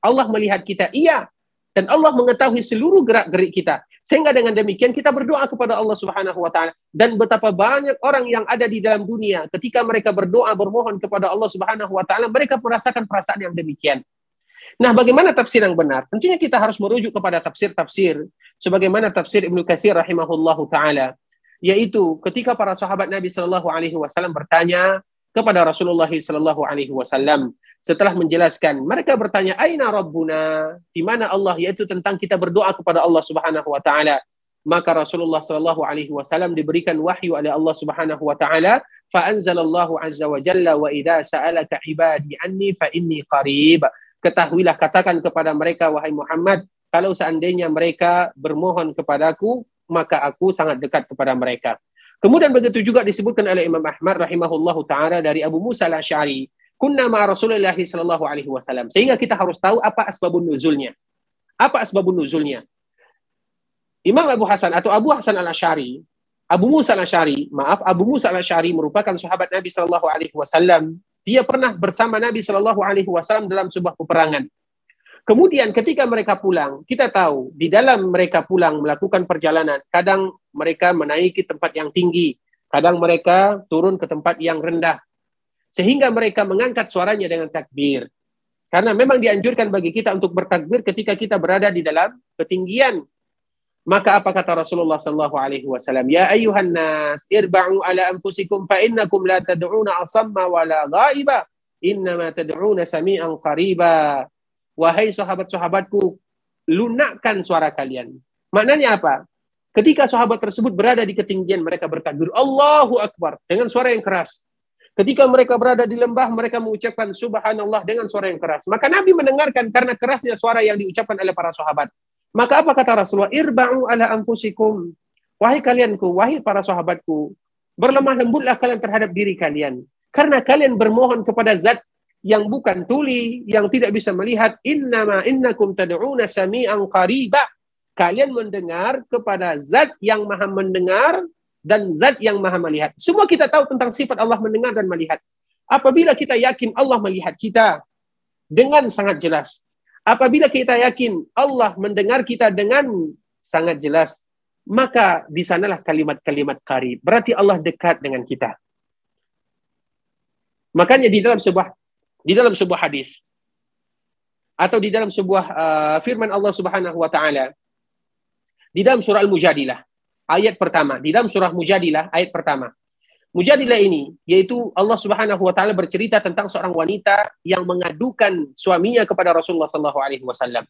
Allah melihat kita, iya. Dan Allah mengetahui seluruh gerak-gerik kita. Sehingga dengan demikian kita berdoa kepada Allah Subhanahu wa taala dan betapa banyak orang yang ada di dalam dunia ketika mereka berdoa bermohon kepada Allah Subhanahu wa taala mereka merasakan perasaan yang demikian. Nah, bagaimana tafsir yang benar? Tentunya kita harus merujuk kepada tafsir-tafsir sebagaimana tafsir Ibnu Katsir rahimahullahu taala yaitu ketika para sahabat Nabi Shallallahu alaihi wasallam bertanya kepada Rasulullah Shallallahu alaihi wasallam setelah menjelaskan mereka bertanya aina rabbuna? Di mana Allah? Yaitu tentang kita berdoa kepada Allah Subhanahu wa taala. Maka Rasulullah sallallahu alaihi wasallam diberikan wahyu oleh Allah Subhanahu wa taala fa anzalallahu azza wa jalla wa idza sa'alaka ibadi anni fa inni qarib. Ketahuilah katakan kepada mereka wahai Muhammad kalau seandainya mereka bermohon kepadaku maka aku sangat dekat kepada mereka. Kemudian begitu juga disebutkan oleh Imam Ahmad rahimahullahu taala dari Abu Musa al-Asy'ari kunna ma Rasulullah sallallahu alaihi wasallam. Sehingga kita harus tahu apa asbabun nuzulnya. Apa asbabun nuzulnya? Imam Abu Hasan atau Abu Hasan Al-Asy'ari, Abu Musa Al-Asy'ari, maaf, Abu Musa Al-Asy'ari merupakan sahabat Nabi sallallahu alaihi wasallam. Dia pernah bersama Nabi sallallahu alaihi wasallam dalam sebuah peperangan. Kemudian ketika mereka pulang, kita tahu di dalam mereka pulang melakukan perjalanan, kadang mereka menaiki tempat yang tinggi, kadang mereka turun ke tempat yang rendah sehingga mereka mengangkat suaranya dengan takbir. Karena memang dianjurkan bagi kita untuk bertakbir ketika kita berada di dalam ketinggian. Maka apa kata Rasulullah sallallahu alaihi wasallam? Ya ayuhan nas, irba'u ala anfusikum fa innakum la tad'una asamma wa la ghaiba, innama tad'una sami'an qariba. Wahai sahabat-sahabatku, lunakkan suara kalian. Maknanya apa? Ketika sahabat tersebut berada di ketinggian, mereka bertakbir, Allahu Akbar, dengan suara yang keras. Ketika mereka berada di lembah, mereka mengucapkan subhanallah dengan suara yang keras. Maka Nabi mendengarkan karena kerasnya suara yang diucapkan oleh para sahabat. Maka apa kata Rasulullah? Irba'u ala anfusikum. Wahai kalianku, wahai para sahabatku, berlemah lembutlah kalian terhadap diri kalian. Karena kalian bermohon kepada zat yang bukan tuli, yang tidak bisa melihat. Innama innakum tad'una sami'an qariba. Kalian mendengar kepada zat yang maha mendengar dan zat yang maha melihat. Semua kita tahu tentang sifat Allah mendengar dan melihat. Apabila kita yakin Allah melihat kita dengan sangat jelas. Apabila kita yakin Allah mendengar kita dengan sangat jelas, maka di sanalah kalimat-kalimat karib. Berarti Allah dekat dengan kita. Makanya di dalam sebuah di dalam sebuah hadis atau di dalam sebuah uh, firman Allah Subhanahu wa taala di dalam surah Al-Mujadilah ayat pertama di dalam surah Mujadilah ayat pertama. Mujadilah ini yaitu Allah Subhanahu wa taala bercerita tentang seorang wanita yang mengadukan suaminya kepada Rasulullah sallallahu alaihi wasallam.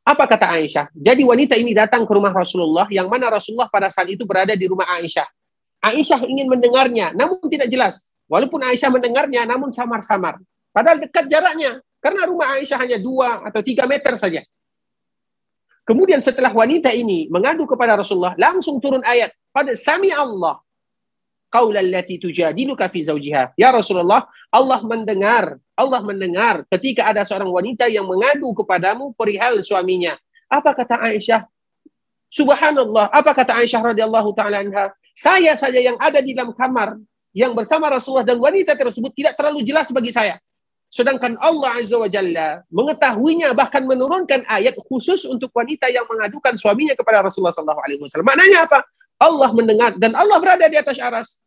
Apa kata Aisyah? Jadi wanita ini datang ke rumah Rasulullah yang mana Rasulullah pada saat itu berada di rumah Aisyah. Aisyah ingin mendengarnya namun tidak jelas. Walaupun Aisyah mendengarnya namun samar-samar. Padahal dekat jaraknya karena rumah Aisyah hanya dua atau tiga meter saja. Kemudian setelah wanita ini mengadu kepada Rasulullah, langsung turun ayat pada sami Allah. Qaulal lati tujadiluka fi. Ya Rasulullah, Allah mendengar, Allah mendengar ketika ada seorang wanita yang mengadu kepadamu perihal suaminya. Apa kata Aisyah? Subhanallah, apa kata Aisyah radhiyallahu taala anha? Saya saja yang ada di dalam kamar yang bersama Rasulullah dan wanita tersebut tidak terlalu jelas bagi saya. Sedangkan Allah Azza wa Jalla mengetahuinya bahkan menurunkan ayat khusus untuk wanita yang mengadukan suaminya kepada Rasulullah sallallahu alaihi. Maknanya apa? Allah mendengar dan Allah berada di atas aras.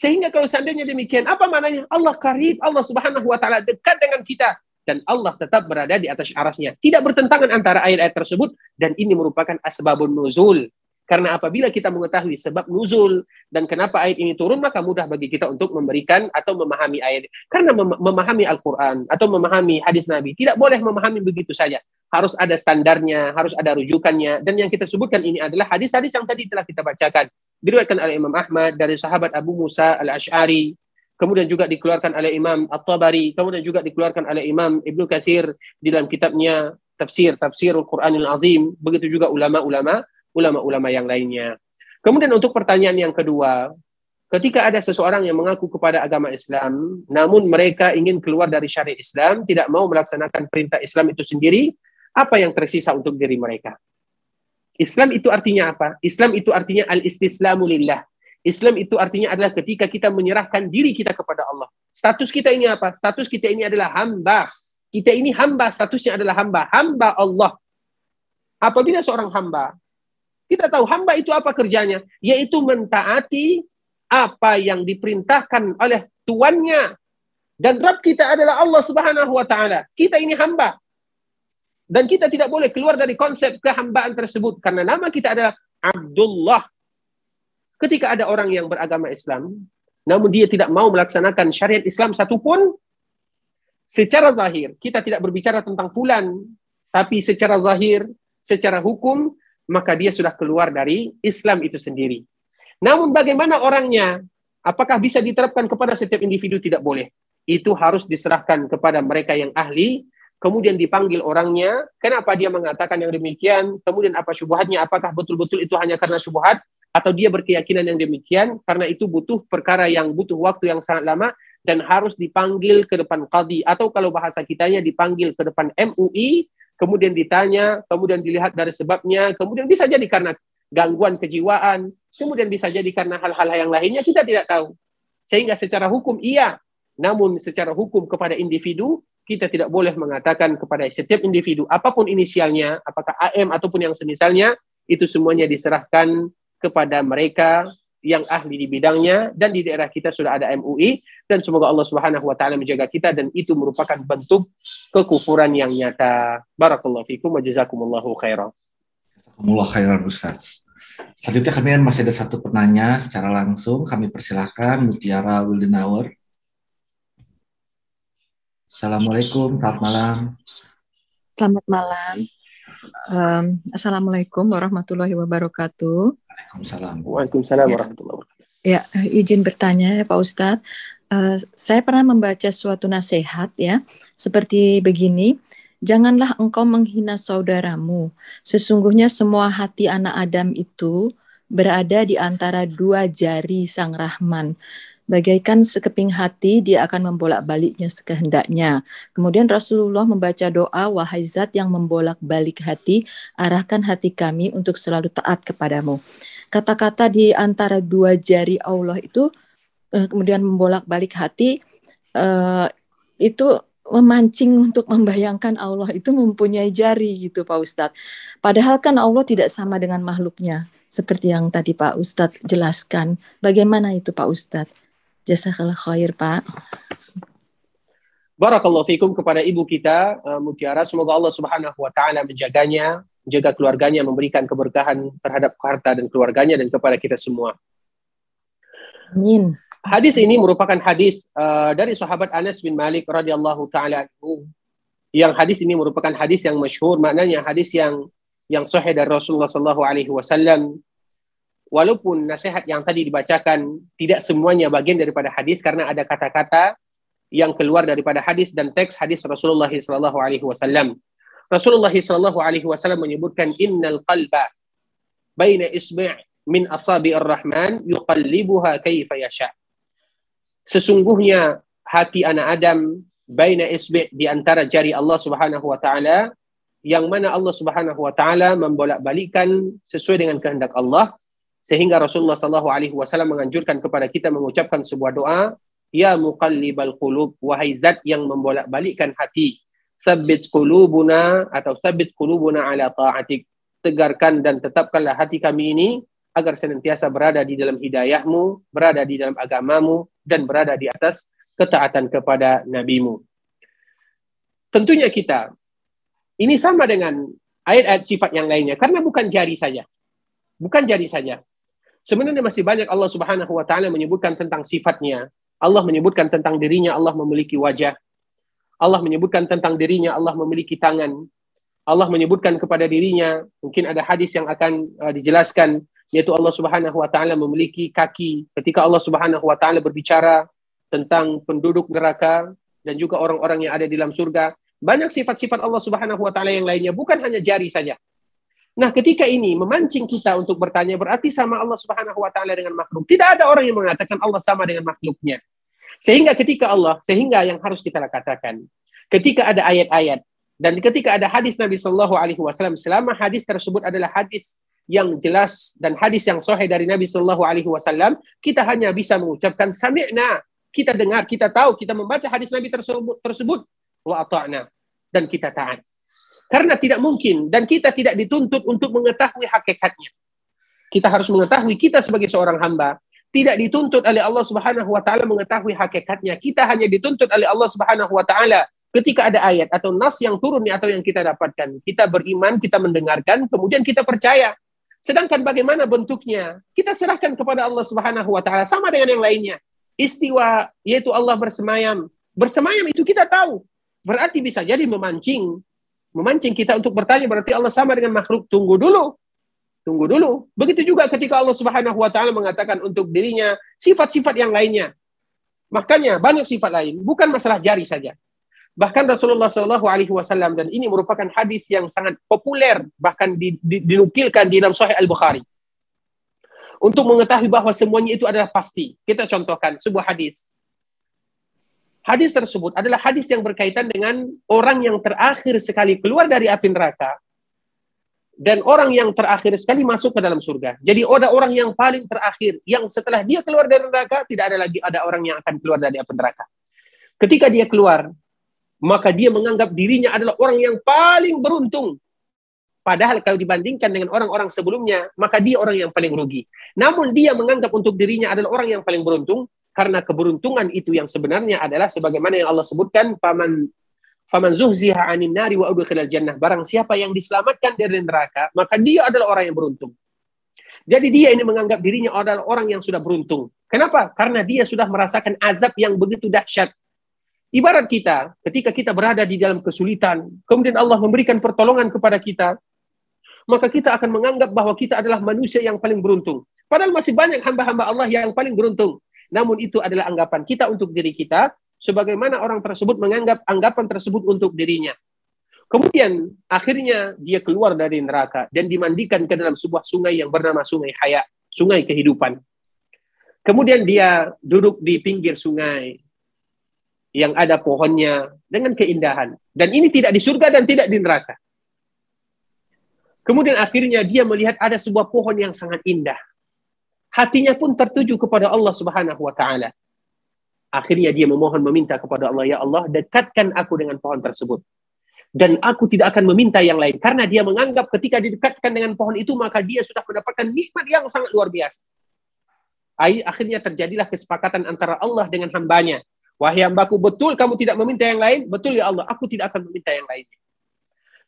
Sehingga kalau seandainya demikian, apa maknanya? Allah karib, Allah subhanahu wa ta'ala dekat dengan kita. Dan Allah tetap berada di atas arasnya. Tidak bertentangan antara ayat-ayat tersebut. Dan ini merupakan asbabun nuzul. Karena apabila kita mengetahui sebab nuzul dan kenapa ayat ini turun, maka mudah bagi kita untuk memberikan atau memahami ayat. Karena mem memahami Al-Quran atau memahami hadis Nabi, tidak boleh memahami begitu saja. Harus ada standarnya, harus ada rujukannya. Dan yang kita sebutkan ini adalah hadis-hadis yang tadi telah kita bacakan. Diriwayatkan oleh Imam Ahmad dari sahabat Abu Musa al-Ash'ari, kemudian juga dikeluarkan oleh Imam At-Tabari, kemudian juga dikeluarkan oleh Imam Ibnu Katsir di dalam kitabnya tafsir, tafsirul Quranil Azim, begitu juga ulama-ulama ulama-ulama yang lainnya. Kemudian untuk pertanyaan yang kedua, ketika ada seseorang yang mengaku kepada agama Islam, namun mereka ingin keluar dari syariat Islam, tidak mau melaksanakan perintah Islam itu sendiri, apa yang tersisa untuk diri mereka? Islam itu artinya apa? Islam itu artinya al-istislamu lillah. Islam itu artinya adalah ketika kita menyerahkan diri kita kepada Allah. Status kita ini apa? Status kita ini adalah hamba. Kita ini hamba, statusnya adalah hamba. Hamba Allah. Apabila seorang hamba kita tahu hamba itu apa kerjanya? Yaitu mentaati apa yang diperintahkan oleh tuannya. Dan Rabb kita adalah Allah Subhanahu wa taala. Kita ini hamba. Dan kita tidak boleh keluar dari konsep kehambaan tersebut karena nama kita adalah Abdullah. Ketika ada orang yang beragama Islam, namun dia tidak mau melaksanakan syariat Islam satupun, secara zahir kita tidak berbicara tentang fulan, tapi secara zahir, secara hukum maka dia sudah keluar dari Islam itu sendiri. Namun bagaimana orangnya? Apakah bisa diterapkan kepada setiap individu? Tidak boleh. Itu harus diserahkan kepada mereka yang ahli, kemudian dipanggil orangnya, kenapa dia mengatakan yang demikian, kemudian apa syubhatnya, apakah betul-betul itu hanya karena syubhat, atau dia berkeyakinan yang demikian, karena itu butuh perkara yang butuh waktu yang sangat lama, dan harus dipanggil ke depan qadi, atau kalau bahasa kitanya dipanggil ke depan MUI, kemudian ditanya, kemudian dilihat dari sebabnya, kemudian bisa jadi karena gangguan kejiwaan, kemudian bisa jadi karena hal-hal yang lainnya kita tidak tahu. Sehingga secara hukum iya, namun secara hukum kepada individu kita tidak boleh mengatakan kepada setiap individu apa pun inisialnya, apakah AM ataupun yang semisalnya, itu semuanya diserahkan kepada mereka yang ahli di bidangnya dan di daerah kita sudah ada MUI dan semoga Allah Subhanahu wa taala menjaga kita dan itu merupakan bentuk kekufuran yang nyata. Barakallahu fikum wa jazakumullahu khairan. Jazakumullah khairan Ustaz. Selanjutnya kami masih ada satu penanya secara langsung. Kami persilahkan Mutiara Wildenauer. Assalamualaikum, selamat malam. Selamat malam. Um, Assalamualaikum warahmatullahi wabarakatuh. Waalaikumsalam. Waalaikumsalam warahmatullahi wabarakatuh. Ya, izin bertanya ya Pak Ustadz. Uh, saya pernah membaca suatu nasihat ya, seperti begini. Janganlah engkau menghina saudaramu. Sesungguhnya semua hati anak Adam itu berada di antara dua jari Sang Rahman. Bagaikan sekeping hati, dia akan membolak-baliknya sekehendaknya. Kemudian Rasulullah membaca doa, wahai zat yang membolak-balik hati, arahkan hati kami untuk selalu taat kepadamu. Kata-kata di antara dua jari Allah itu, uh, kemudian membolak-balik hati, uh, itu memancing untuk membayangkan Allah itu mempunyai jari gitu Pak Ustadz. Padahal kan Allah tidak sama dengan makhluknya. Seperti yang tadi Pak Ustadz jelaskan. Bagaimana itu Pak Ustadz? Jazakallah khair, Pak. Barakallahu fikum kepada ibu kita uh, Mutiara. Semoga Allah Subhanahu wa taala menjaganya, menjaga keluarganya, memberikan keberkahan terhadap harta dan keluarganya dan kepada kita semua. Amin. Hadis ini merupakan hadis uh, dari sahabat Anas bin Malik radhiyallahu taala. Yang hadis ini merupakan hadis yang masyhur, maknanya hadis yang yang sahih dari Rasulullah sallallahu alaihi wasallam walaupun nasihat yang tadi dibacakan tidak semuanya bagian daripada hadis karena ada kata-kata yang keluar daripada hadis dan teks hadis Rasulullah sallallahu alaihi wasallam. Rasulullah sallallahu alaihi wasallam menyebutkan innal qalba baina isbi' min asabi ar-rahman yuqallibuha kaifa yasha. Sesungguhnya hati anak Adam baina isbi' di antara jari Allah Subhanahu wa taala yang mana Allah Subhanahu wa taala membolak-balikkan sesuai dengan kehendak Allah sehingga Rasulullah Shallallahu Alaihi Wasallam menganjurkan kepada kita mengucapkan sebuah doa Ya muqallibal qulub, wahai zat yang membolak-balikkan hati. Sabbit qulubuna atau sabbit qulubuna ala ta'atik. Tegarkan dan tetapkanlah hati kami ini agar senantiasa berada di dalam hidayahmu, berada di dalam agamamu, dan berada di atas ketaatan kepada nabimu. Tentunya kita, ini sama dengan ayat-ayat sifat yang lainnya, karena bukan jari saja. Bukan jari saja. Sebenarnya masih banyak Allah subhanahu wa ta'ala menyebutkan tentang sifatnya. Allah menyebutkan tentang dirinya, Allah memiliki wajah. Allah menyebutkan tentang dirinya, Allah memiliki tangan. Allah menyebutkan kepada dirinya, mungkin ada hadis yang akan uh, dijelaskan yaitu Allah Subhanahu wa taala memiliki kaki. Ketika Allah Subhanahu wa taala berbicara tentang penduduk neraka dan juga orang-orang yang ada di dalam surga, banyak sifat-sifat Allah Subhanahu wa taala yang lainnya, bukan hanya jari saja. Nah, ketika ini memancing kita untuk bertanya berarti sama Allah Subhanahu wa taala dengan makhluk. Tidak ada orang yang mengatakan Allah sama dengan makhluknya. Sehingga ketika Allah, sehingga yang harus kita katakan, ketika ada ayat-ayat dan ketika ada hadis Nabi Shallallahu Alaihi Wasallam, selama hadis tersebut adalah hadis yang jelas dan hadis yang sahih dari Nabi Shallallahu Alaihi Wasallam, kita hanya bisa mengucapkan sami'na, kita dengar, kita tahu, kita membaca hadis Nabi tersebut, tersebut wa ata'na dan kita taat. Karena tidak mungkin dan kita tidak dituntut untuk mengetahui hakikatnya. Kita harus mengetahui kita sebagai seorang hamba tidak dituntut oleh Allah Subhanahu wa taala mengetahui hakikatnya. Kita hanya dituntut oleh Allah Subhanahu wa taala ketika ada ayat atau nas yang turun atau yang kita dapatkan. Kita beriman, kita mendengarkan, kemudian kita percaya. Sedangkan bagaimana bentuknya? Kita serahkan kepada Allah Subhanahu wa taala sama dengan yang lainnya. Istiwa yaitu Allah bersemayam. Bersemayam itu kita tahu. Berarti bisa jadi memancing. Memancing kita untuk bertanya berarti Allah sama dengan makhluk. Tunggu dulu. Tunggu dulu. Begitu juga ketika Allah Subhanahu wa taala mengatakan untuk dirinya sifat-sifat yang lainnya. Makanya banyak sifat lain, bukan masalah jari saja. Bahkan Rasulullah Shallallahu Alaihi Wasallam dan ini merupakan hadis yang sangat populer bahkan di, di, dinukilkan di dalam Sahih Al Bukhari. Untuk mengetahui bahwa semuanya itu adalah pasti, kita contohkan sebuah hadis. Hadis tersebut adalah hadis yang berkaitan dengan orang yang terakhir sekali keluar dari api neraka dan orang yang terakhir sekali masuk ke dalam surga. Jadi ada orang yang paling terakhir yang setelah dia keluar dari neraka tidak ada lagi ada orang yang akan keluar dari api neraka. Ketika dia keluar, maka dia menganggap dirinya adalah orang yang paling beruntung. Padahal kalau dibandingkan dengan orang-orang sebelumnya, maka dia orang yang paling rugi. Namun dia menganggap untuk dirinya adalah orang yang paling beruntung, karena keberuntungan itu yang sebenarnya adalah sebagaimana yang Allah sebutkan, faman faman zuhziha 'anil nari wa udkhilal jannah. Barang siapa yang diselamatkan dari neraka, maka dia adalah orang yang beruntung. Jadi dia ini menganggap dirinya adalah orang yang sudah beruntung. Kenapa? Karena dia sudah merasakan azab yang begitu dahsyat. Ibarat kita, ketika kita berada di dalam kesulitan, kemudian Allah memberikan pertolongan kepada kita, maka kita akan menganggap bahwa kita adalah manusia yang paling beruntung. Padahal masih banyak hamba-hamba Allah yang paling beruntung. Namun itu adalah anggapan kita untuk diri kita, sebagaimana orang tersebut menganggap anggapan tersebut untuk dirinya. Kemudian akhirnya dia keluar dari neraka dan dimandikan ke dalam sebuah sungai yang bernama Sungai Hayat, sungai kehidupan. Kemudian dia duduk di pinggir sungai, yang ada pohonnya dengan keindahan. Dan ini tidak di surga dan tidak di neraka. Kemudian akhirnya dia melihat ada sebuah pohon yang sangat indah. Hatinya pun tertuju kepada Allah Subhanahu wa taala. Akhirnya dia memohon meminta kepada Allah, ya Allah, dekatkan aku dengan pohon tersebut. Dan aku tidak akan meminta yang lain karena dia menganggap ketika didekatkan dengan pohon itu maka dia sudah mendapatkan nikmat yang sangat luar biasa. Akhirnya terjadilah kesepakatan antara Allah dengan hambanya Wahai hambaku, betul kamu tidak meminta yang lain? Betul ya Allah, aku tidak akan meminta yang lain.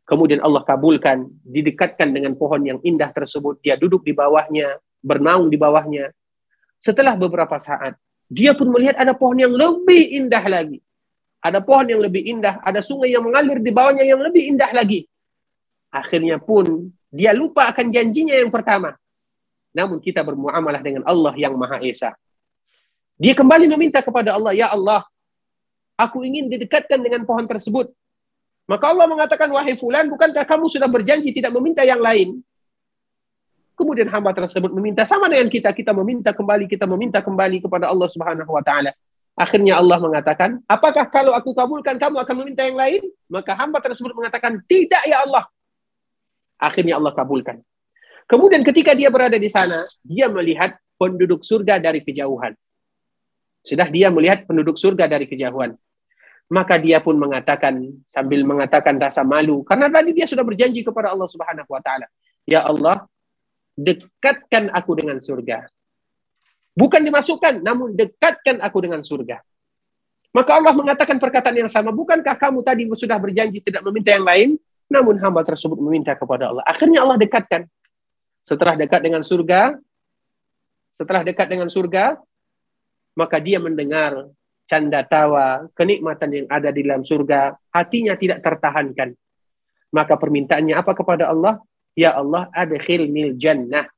Kemudian Allah kabulkan, didekatkan dengan pohon yang indah tersebut. Dia duduk di bawahnya, bernaung di bawahnya. Setelah beberapa saat, dia pun melihat ada pohon yang lebih indah lagi. Ada pohon yang lebih indah, ada sungai yang mengalir di bawahnya yang lebih indah lagi. Akhirnya pun dia lupa akan janjinya yang pertama. Namun kita bermuamalah dengan Allah yang Maha Esa. Dia kembali meminta kepada Allah, Ya Allah, aku ingin didekatkan dengan pohon tersebut. Maka Allah mengatakan, wahai fulan, bukankah kamu sudah berjanji tidak meminta yang lain? Kemudian hamba tersebut meminta sama dengan kita, kita meminta kembali, kita meminta kembali kepada Allah Subhanahu wa taala. Akhirnya Allah mengatakan, apakah kalau aku kabulkan kamu akan meminta yang lain? Maka hamba tersebut mengatakan, tidak ya Allah. Akhirnya Allah kabulkan. Kemudian ketika dia berada di sana, dia melihat penduduk surga dari kejauhan. Sudah dia melihat penduduk surga dari kejauhan. Maka dia pun mengatakan sambil mengatakan rasa malu karena tadi dia sudah berjanji kepada Allah Subhanahu wa taala, "Ya Allah, dekatkan aku dengan surga." Bukan dimasukkan, namun dekatkan aku dengan surga. Maka Allah mengatakan perkataan yang sama, bukankah kamu tadi sudah berjanji tidak meminta yang lain? Namun hamba tersebut meminta kepada Allah. Akhirnya Allah dekatkan. Setelah dekat dengan surga, setelah dekat dengan surga, maka dia mendengar canda tawa, kenikmatan yang ada di dalam surga, hatinya tidak tertahankan. Maka permintaannya apa kepada Allah? Ya Allah, adkhilnil jannah.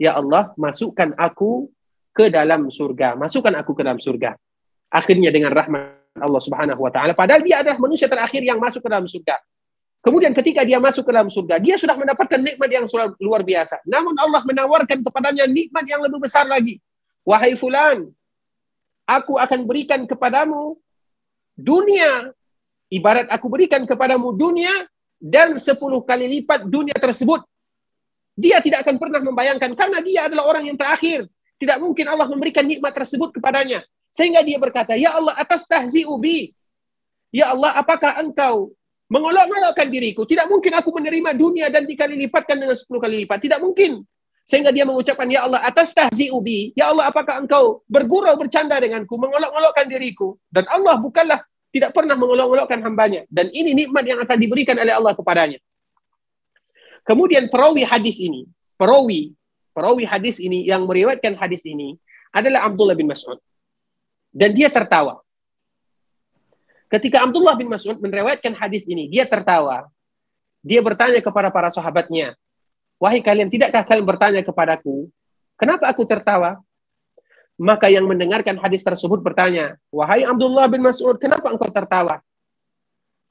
Ya Allah, masukkan aku ke dalam surga. Masukkan aku ke dalam surga. Akhirnya dengan rahmat Allah Subhanahu wa taala, padahal dia adalah manusia terakhir yang masuk ke dalam surga. Kemudian ketika dia masuk ke dalam surga, dia sudah mendapatkan nikmat yang luar biasa. Namun Allah menawarkan kepadanya nikmat yang lebih besar lagi. Wahai fulan, aku akan berikan kepadamu dunia. Ibarat aku berikan kepadamu dunia dan sepuluh kali lipat dunia tersebut. Dia tidak akan pernah membayangkan karena dia adalah orang yang terakhir. Tidak mungkin Allah memberikan nikmat tersebut kepadanya. Sehingga dia berkata, Ya Allah, atas tahzi ubi. Ya Allah, apakah engkau mengolok-olokkan diriku? Tidak mungkin aku menerima dunia dan dikali lipatkan dengan sepuluh kali lipat. Tidak mungkin. Sehingga dia mengucapkan, Ya Allah, atas tahzi ubi, Ya Allah, apakah engkau bergurau, bercanda denganku, mengolok-olokkan diriku? Dan Allah bukanlah tidak pernah mengolok-olokkan hambanya. Dan ini nikmat yang akan diberikan oleh Allah kepadanya. Kemudian perawi hadis ini, perawi, perawi hadis ini yang meriwayatkan hadis ini adalah Abdullah bin Mas'ud. Dan dia tertawa. Ketika Abdullah bin Mas'ud meriwayatkan hadis ini, dia tertawa. Dia bertanya kepada para sahabatnya, Wahai kalian, tidakkah kalian bertanya kepadaku, kenapa aku tertawa? Maka yang mendengarkan hadis tersebut bertanya, Wahai Abdullah bin Mas'ud, kenapa engkau tertawa?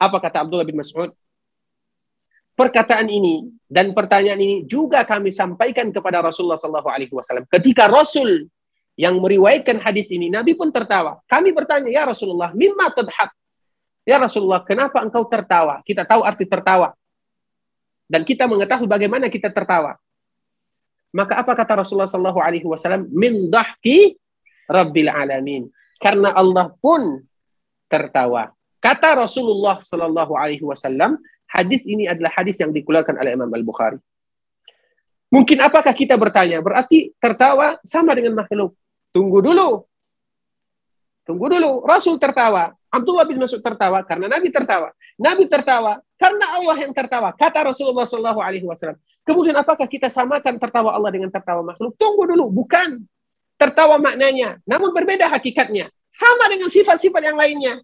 Apa kata Abdullah bin Mas'ud? Perkataan ini dan pertanyaan ini juga kami sampaikan kepada Rasulullah Sallallahu Alaihi Wasallam. Ketika Rasul yang meriwayatkan hadis ini, Nabi pun tertawa. Kami bertanya, ya Rasulullah, mimma tadhak? Ya Rasulullah, kenapa engkau tertawa? Kita tahu arti tertawa dan kita mengetahui bagaimana kita tertawa. Maka apa kata Rasulullah Sallallahu Alaihi Wasallam? Min dahki Rabbil Alamin. Karena Allah pun tertawa. Kata Rasulullah Sallallahu Alaihi Wasallam, hadis ini adalah hadis yang dikeluarkan oleh Imam Al Bukhari. Mungkin apakah kita bertanya? Berarti tertawa sama dengan makhluk. Tunggu dulu. Tunggu dulu. Rasul tertawa. Abdullah bin Mas'ud tertawa karena Nabi tertawa. Nabi tertawa karena Allah yang tertawa. Kata Rasulullah Shallallahu Alaihi Wasallam. Kemudian apakah kita samakan tertawa Allah dengan tertawa makhluk? Tunggu dulu, bukan. Tertawa maknanya, namun berbeda hakikatnya. Sama dengan sifat-sifat yang lainnya.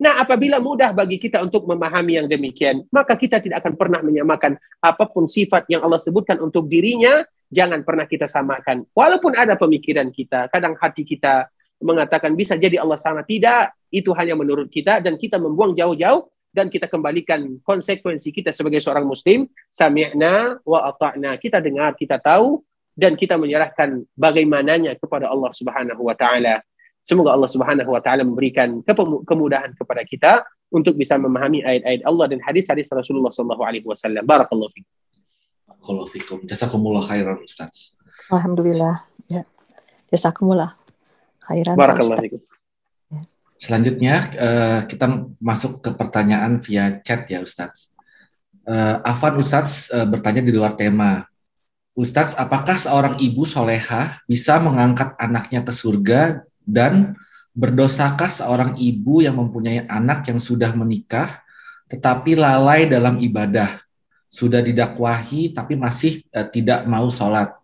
Nah, apabila mudah bagi kita untuk memahami yang demikian, maka kita tidak akan pernah menyamakan apa pun sifat yang Allah sebutkan untuk dirinya, jangan pernah kita samakan. Walaupun ada pemikiran kita, kadang hati kita mengatakan bisa jadi Allah sama. Tidak, itu hanya menurut kita dan kita membuang jauh-jauh dan kita kembalikan konsekuensi kita sebagai seorang muslim. Sami'na wa ata'na. Kita dengar kita tahu dan kita menyerahkan bagaimananya kepada Allah Subhanahu wa taala. Semoga Allah Subhanahu wa taala memberikan kemudahan kepada kita untuk bisa memahami ayat-ayat Allah dan hadis-hadis Rasulullah sallallahu alaihi wasallam. Barakallahu fikum. Barakallahu fikum. Jazakumullah khairan Ustaz. Alhamdulillah. Ya. Jazakumullah khairan fikum Selanjutnya uh, kita masuk ke pertanyaan via chat ya Ustadz. Uh, Afan Ustadz uh, bertanya di luar tema. Ustadz, apakah seorang ibu soleha bisa mengangkat anaknya ke surga dan berdosakah seorang ibu yang mempunyai anak yang sudah menikah tetapi lalai dalam ibadah, sudah didakwahi tapi masih uh, tidak mau sholat?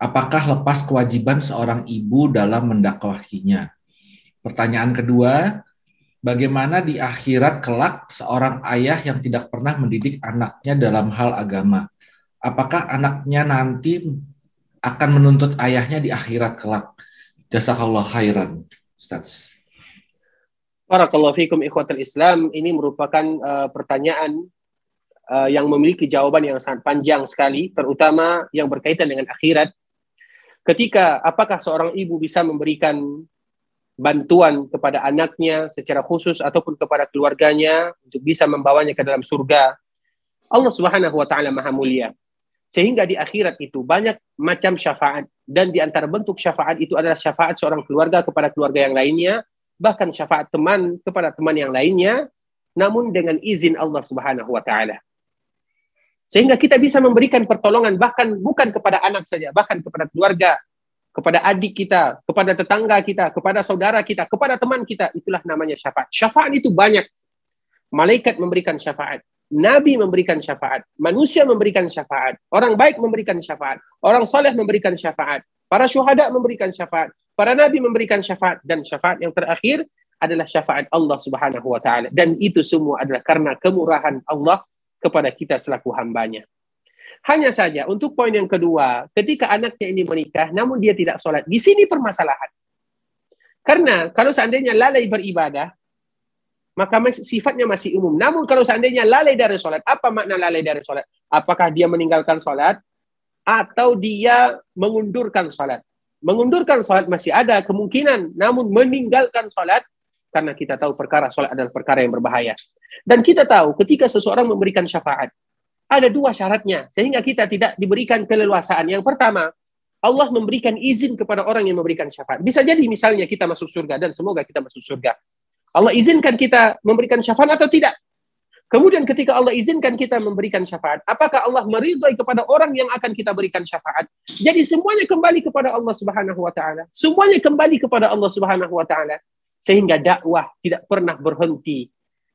Apakah lepas kewajiban seorang ibu dalam mendakwahinya? Pertanyaan kedua, bagaimana di akhirat kelak seorang ayah yang tidak pernah mendidik anaknya dalam hal agama? Apakah anaknya nanti akan menuntut ayahnya di akhirat kelak? Jazakallah khairan, Ustaz. Barakallahu fikum ikhwatul Islam. Ini merupakan uh, pertanyaan uh, yang memiliki jawaban yang sangat panjang sekali, terutama yang berkaitan dengan akhirat. Ketika apakah seorang ibu bisa memberikan bantuan kepada anaknya secara khusus ataupun kepada keluarganya untuk bisa membawanya ke dalam surga. Allah Subhanahu wa taala Maha Mulia. Sehingga di akhirat itu banyak macam syafaat dan di antara bentuk syafaat itu adalah syafaat seorang keluarga kepada keluarga yang lainnya, bahkan syafaat teman kepada teman yang lainnya, namun dengan izin Allah Subhanahu wa taala. Sehingga kita bisa memberikan pertolongan bahkan bukan kepada anak saja, bahkan kepada keluarga, kepada adik kita, kepada tetangga kita, kepada saudara kita, kepada teman kita. Itulah namanya syafaat. Syafaat itu banyak. Malaikat memberikan syafaat. Nabi memberikan syafaat, manusia memberikan syafaat, orang baik memberikan syafaat, orang soleh memberikan syafaat, para syuhada memberikan syafaat, para nabi memberikan syafaat, dan syafaat yang terakhir adalah syafaat Allah Subhanahu wa taala dan itu semua adalah karena kemurahan Allah kepada kita selaku hambanya. Hanya saja untuk poin yang kedua, ketika anaknya ini menikah namun dia tidak sholat, di sini permasalahan. Karena kalau seandainya lalai beribadah, maka sifatnya masih umum. Namun kalau seandainya lalai dari sholat, apa makna lalai dari sholat? Apakah dia meninggalkan sholat atau dia mengundurkan sholat? Mengundurkan sholat masih ada kemungkinan, namun meninggalkan sholat karena kita tahu perkara sholat adalah perkara yang berbahaya. Dan kita tahu ketika seseorang memberikan syafaat, ada dua syaratnya sehingga kita tidak diberikan keleluasaan. Yang pertama, Allah memberikan izin kepada orang yang memberikan syafaat. Bisa jadi misalnya kita masuk surga dan semoga kita masuk surga. Allah izinkan kita memberikan syafaat atau tidak? Kemudian ketika Allah izinkan kita memberikan syafaat, apakah Allah meridhai kepada orang yang akan kita berikan syafaat? Jadi semuanya kembali kepada Allah Subhanahu wa taala. Semuanya kembali kepada Allah Subhanahu wa taala. Sehingga dakwah tidak pernah berhenti.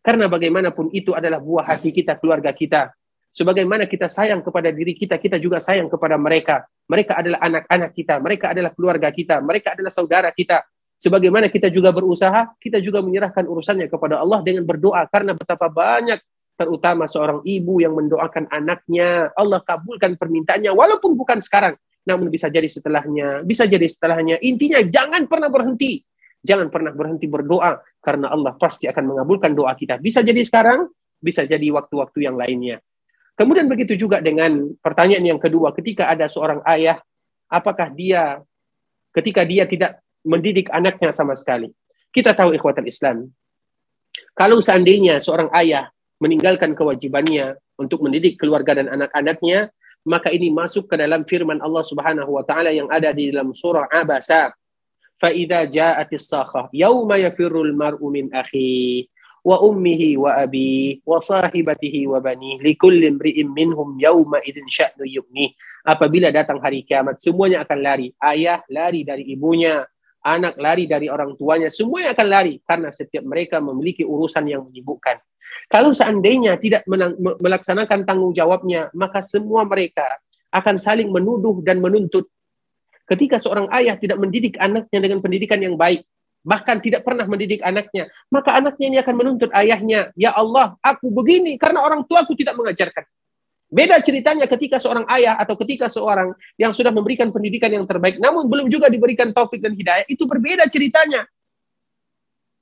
Karena bagaimanapun itu adalah buah hati kita, keluarga kita. Sebagaimana kita sayang kepada diri kita, kita juga sayang kepada mereka. Mereka adalah anak-anak kita, mereka adalah keluarga kita, mereka adalah saudara kita. Sebagaimana kita juga berusaha, kita juga menyerahkan urusannya kepada Allah dengan berdoa karena betapa banyak terutama seorang ibu yang mendoakan anaknya, Allah kabulkan permintaannya walaupun bukan sekarang, namun bisa jadi setelahnya, bisa jadi setelahnya. Intinya jangan pernah berhenti. Jangan pernah berhenti berdoa karena Allah pasti akan mengabulkan doa kita. Bisa jadi sekarang, bisa jadi waktu-waktu yang lainnya. Kemudian begitu juga dengan pertanyaan yang kedua, ketika ada seorang ayah, apakah dia ketika dia tidak mendidik anaknya sama sekali. Kita tahu ikhwatal Islam. Kalau seandainya seorang ayah meninggalkan kewajibannya untuk mendidik keluarga dan anak-anaknya, maka ini masuk ke dalam firman Allah Subhanahu wa taala yang ada di dalam surah Abasa. Yafirrul mar'u min akhi wa ummihi wa abi wa sahibatihi wa bani likulli imri'in minhum yauma idzin sya'nu yughni apabila datang hari kiamat semuanya akan lari ayah lari dari ibunya anak lari dari orang tuanya, semuanya akan lari karena setiap mereka memiliki urusan yang menyibukkan. Kalau seandainya tidak melaksanakan tanggung jawabnya, maka semua mereka akan saling menuduh dan menuntut. Ketika seorang ayah tidak mendidik anaknya dengan pendidikan yang baik, bahkan tidak pernah mendidik anaknya, maka anaknya ini akan menuntut ayahnya, "Ya Allah, aku begini karena orang tuaku tidak mengajarkan." Beda ceritanya ketika seorang ayah atau ketika seorang yang sudah memberikan pendidikan yang terbaik, namun belum juga diberikan taufik dan hidayah, itu berbeda ceritanya.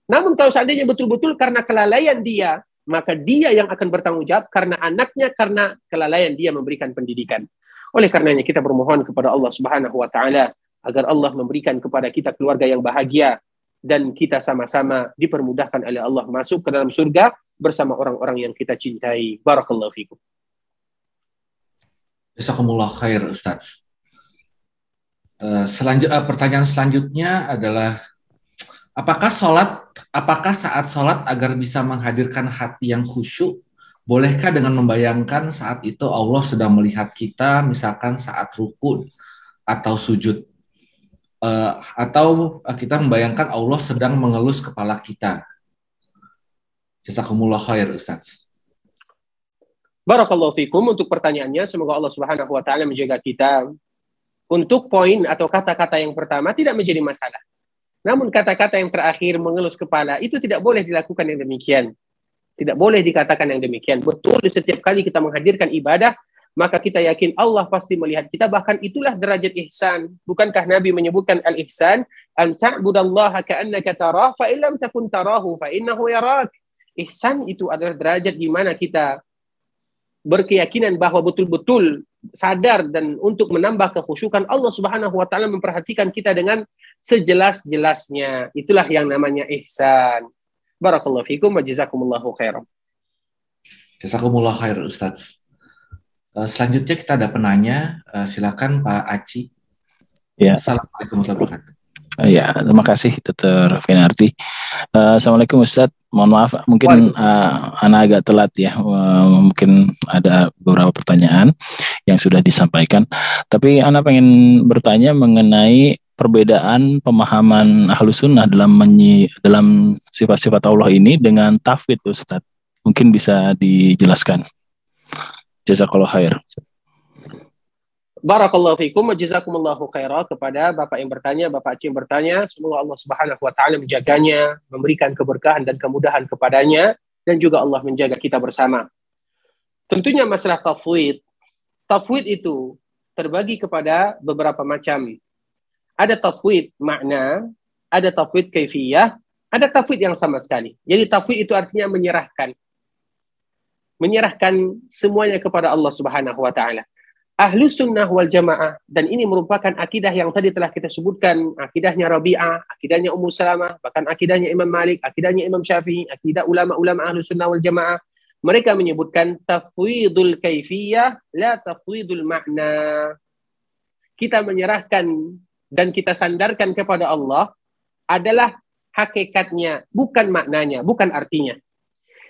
Namun kalau seandainya betul-betul karena kelalaian dia, maka dia yang akan bertanggung jawab karena anaknya, karena kelalaian dia memberikan pendidikan. Oleh karenanya kita bermohon kepada Allah Subhanahu wa taala agar Allah memberikan kepada kita keluarga yang bahagia dan kita sama-sama dipermudahkan oleh Allah masuk ke dalam surga bersama orang-orang yang kita cintai. Barakallahu fikum. Jazakumullah khair Ustaz. Uh, pertanyaan selanjutnya adalah apakah sholat, apakah saat sholat agar bisa menghadirkan hati yang khusyuk, bolehkah dengan membayangkan saat itu Allah sedang melihat kita, misalkan saat ruku atau sujud, uh, atau kita membayangkan Allah sedang mengelus kepala kita. Jazakumullah khair Ustaz. Barakallahu fikum untuk pertanyaannya. Semoga Allah Subhanahu wa taala menjaga kita. Untuk poin atau kata-kata yang pertama tidak menjadi masalah. Namun kata-kata yang terakhir mengelus kepala itu tidak boleh dilakukan yang demikian. Tidak boleh dikatakan yang demikian. Betul setiap kali kita menghadirkan ibadah, maka kita yakin Allah pasti melihat kita. Bahkan itulah derajat ihsan. Bukankah Nabi menyebutkan al-ihsan? An ta'budallaha ka'annaka tarah, fa illam takun tarahu, fa innahu yarak. Ihsan itu adalah derajat di mana kita berkeyakinan bahwa betul-betul sadar dan untuk menambah kekhusyukan Allah Subhanahu wa taala memperhatikan kita dengan sejelas-jelasnya. Itulah yang namanya ihsan. Barakallahu fikum wa jazakumullahu khairan. Jazakumullah khair Ustaz. Eh, selanjutnya kita ada penanya, Eh, silakan Pak Aci. Ya. Assalamualaikum warahmatullahi wabarakatuh. Eh, Ya, terima kasih Dr. Finarti. Eh, Assalamualaikum Ustadz. Mohon maaf, mungkin eh, Ana agak telat ya. Eh, mungkin ada beberapa pertanyaan yang sudah disampaikan. Tapi Ana pengen bertanya mengenai perbedaan pemahaman ahlus sunnah dalam menyi, dalam sifat-sifat Allah ini dengan tafwid Ustadz. Mungkin bisa dijelaskan. Jazakallah khair. Barakallahu fikum wa jazakumullahu khaira kepada Bapak yang bertanya, Bapak Aceh yang bertanya. Semoga Allah Subhanahu wa taala menjaganya, memberikan keberkahan dan kemudahan kepadanya dan juga Allah menjaga kita bersama. Tentunya masalah tafwid. Tafwid itu terbagi kepada beberapa macam. Ada tafwid makna, ada tafwid kaifiyah, ada tafwid yang sama sekali. Jadi tafwid itu artinya menyerahkan. Menyerahkan semuanya kepada Allah Subhanahu wa taala. Ahlu sunnah wal jamaah dan ini merupakan akidah yang tadi telah kita sebutkan akidahnya Rabi'ah, akidahnya Ummu Salamah, bahkan akidahnya Imam Malik, akidahnya Imam Syafi'i, akidah ulama-ulama ahlu sunnah wal jamaah. Mereka menyebutkan tafwidul kaifiyah la tafwidul makna. Kita menyerahkan dan kita sandarkan kepada Allah adalah hakikatnya, bukan maknanya, bukan artinya.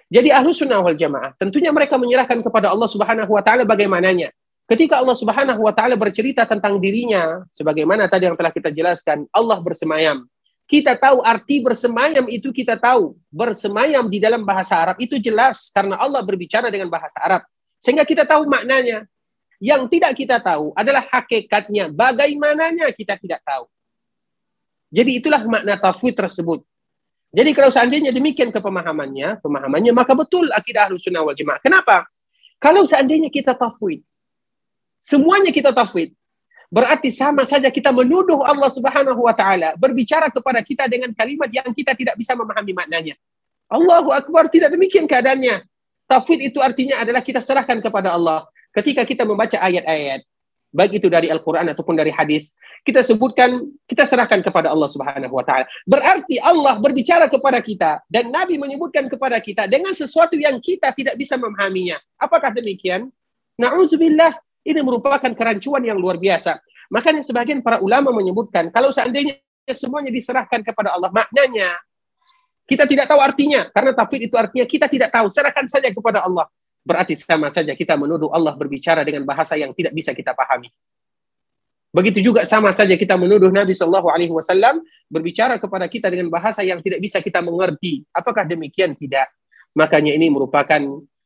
Jadi ahlu sunnah wal jamaah, tentunya mereka menyerahkan kepada Allah subhanahu wa ta'ala bagaimananya. Ketika Allah Subhanahu wa taala bercerita tentang dirinya sebagaimana tadi yang telah kita jelaskan, Allah bersemayam. Kita tahu arti bersemayam itu kita tahu. Bersemayam di dalam bahasa Arab itu jelas karena Allah berbicara dengan bahasa Arab. Sehingga kita tahu maknanya. Yang tidak kita tahu adalah hakikatnya. Bagaimananya kita tidak tahu. Jadi itulah makna tafwid tersebut. Jadi kalau seandainya demikian kepemahamannya, pemahamannya maka betul akidah Ahlus Sunnah wal Jamaah. Kenapa? Kalau seandainya kita tafwid, semuanya kita tafwid. Berarti sama saja kita menuduh Allah Subhanahu wa taala berbicara kepada kita dengan kalimat yang kita tidak bisa memahami maknanya. Allahu akbar tidak demikian keadaannya. Tafwid itu artinya adalah kita serahkan kepada Allah. Ketika kita membaca ayat-ayat, baik itu dari Al-Qur'an ataupun dari hadis, kita sebutkan, kita serahkan kepada Allah Subhanahu wa taala. Berarti Allah berbicara kepada kita dan Nabi menyebutkan kepada kita dengan sesuatu yang kita tidak bisa memahaminya. Apakah demikian? Nauzubillah ini merupakan kerancuan yang luar biasa. Makanya sebagian para ulama menyebutkan, kalau seandainya semuanya diserahkan kepada Allah, maknanya kita tidak tahu artinya. Karena tafwid itu artinya kita tidak tahu. Serahkan saja kepada Allah. Berarti sama saja kita menuduh Allah berbicara dengan bahasa yang tidak bisa kita pahami. Begitu juga sama saja kita menuduh Nabi Shallallahu Alaihi Wasallam berbicara kepada kita dengan bahasa yang tidak bisa kita mengerti. Apakah demikian? Tidak. Makanya ini merupakan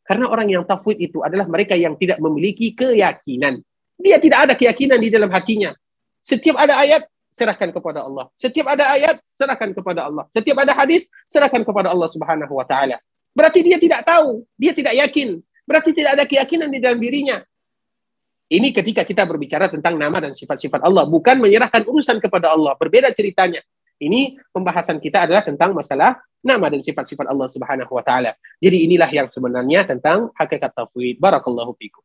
karena orang yang tafwid itu adalah mereka yang tidak memiliki keyakinan. Dia tidak ada keyakinan di dalam hatinya. Setiap ada ayat, serahkan kepada Allah. Setiap ada ayat, serahkan kepada Allah. Setiap ada hadis, serahkan kepada Allah Subhanahu wa taala. Berarti dia tidak tahu, dia tidak yakin. Berarti tidak ada keyakinan di dalam dirinya. Ini ketika kita berbicara tentang nama dan sifat-sifat Allah, bukan menyerahkan urusan kepada Allah. Berbeda ceritanya. Ini pembahasan kita adalah tentang masalah nama dan sifat-sifat Allah Subhanahu wa taala. Jadi inilah yang sebenarnya tentang hakikat tafwid. Barakallahu fikum.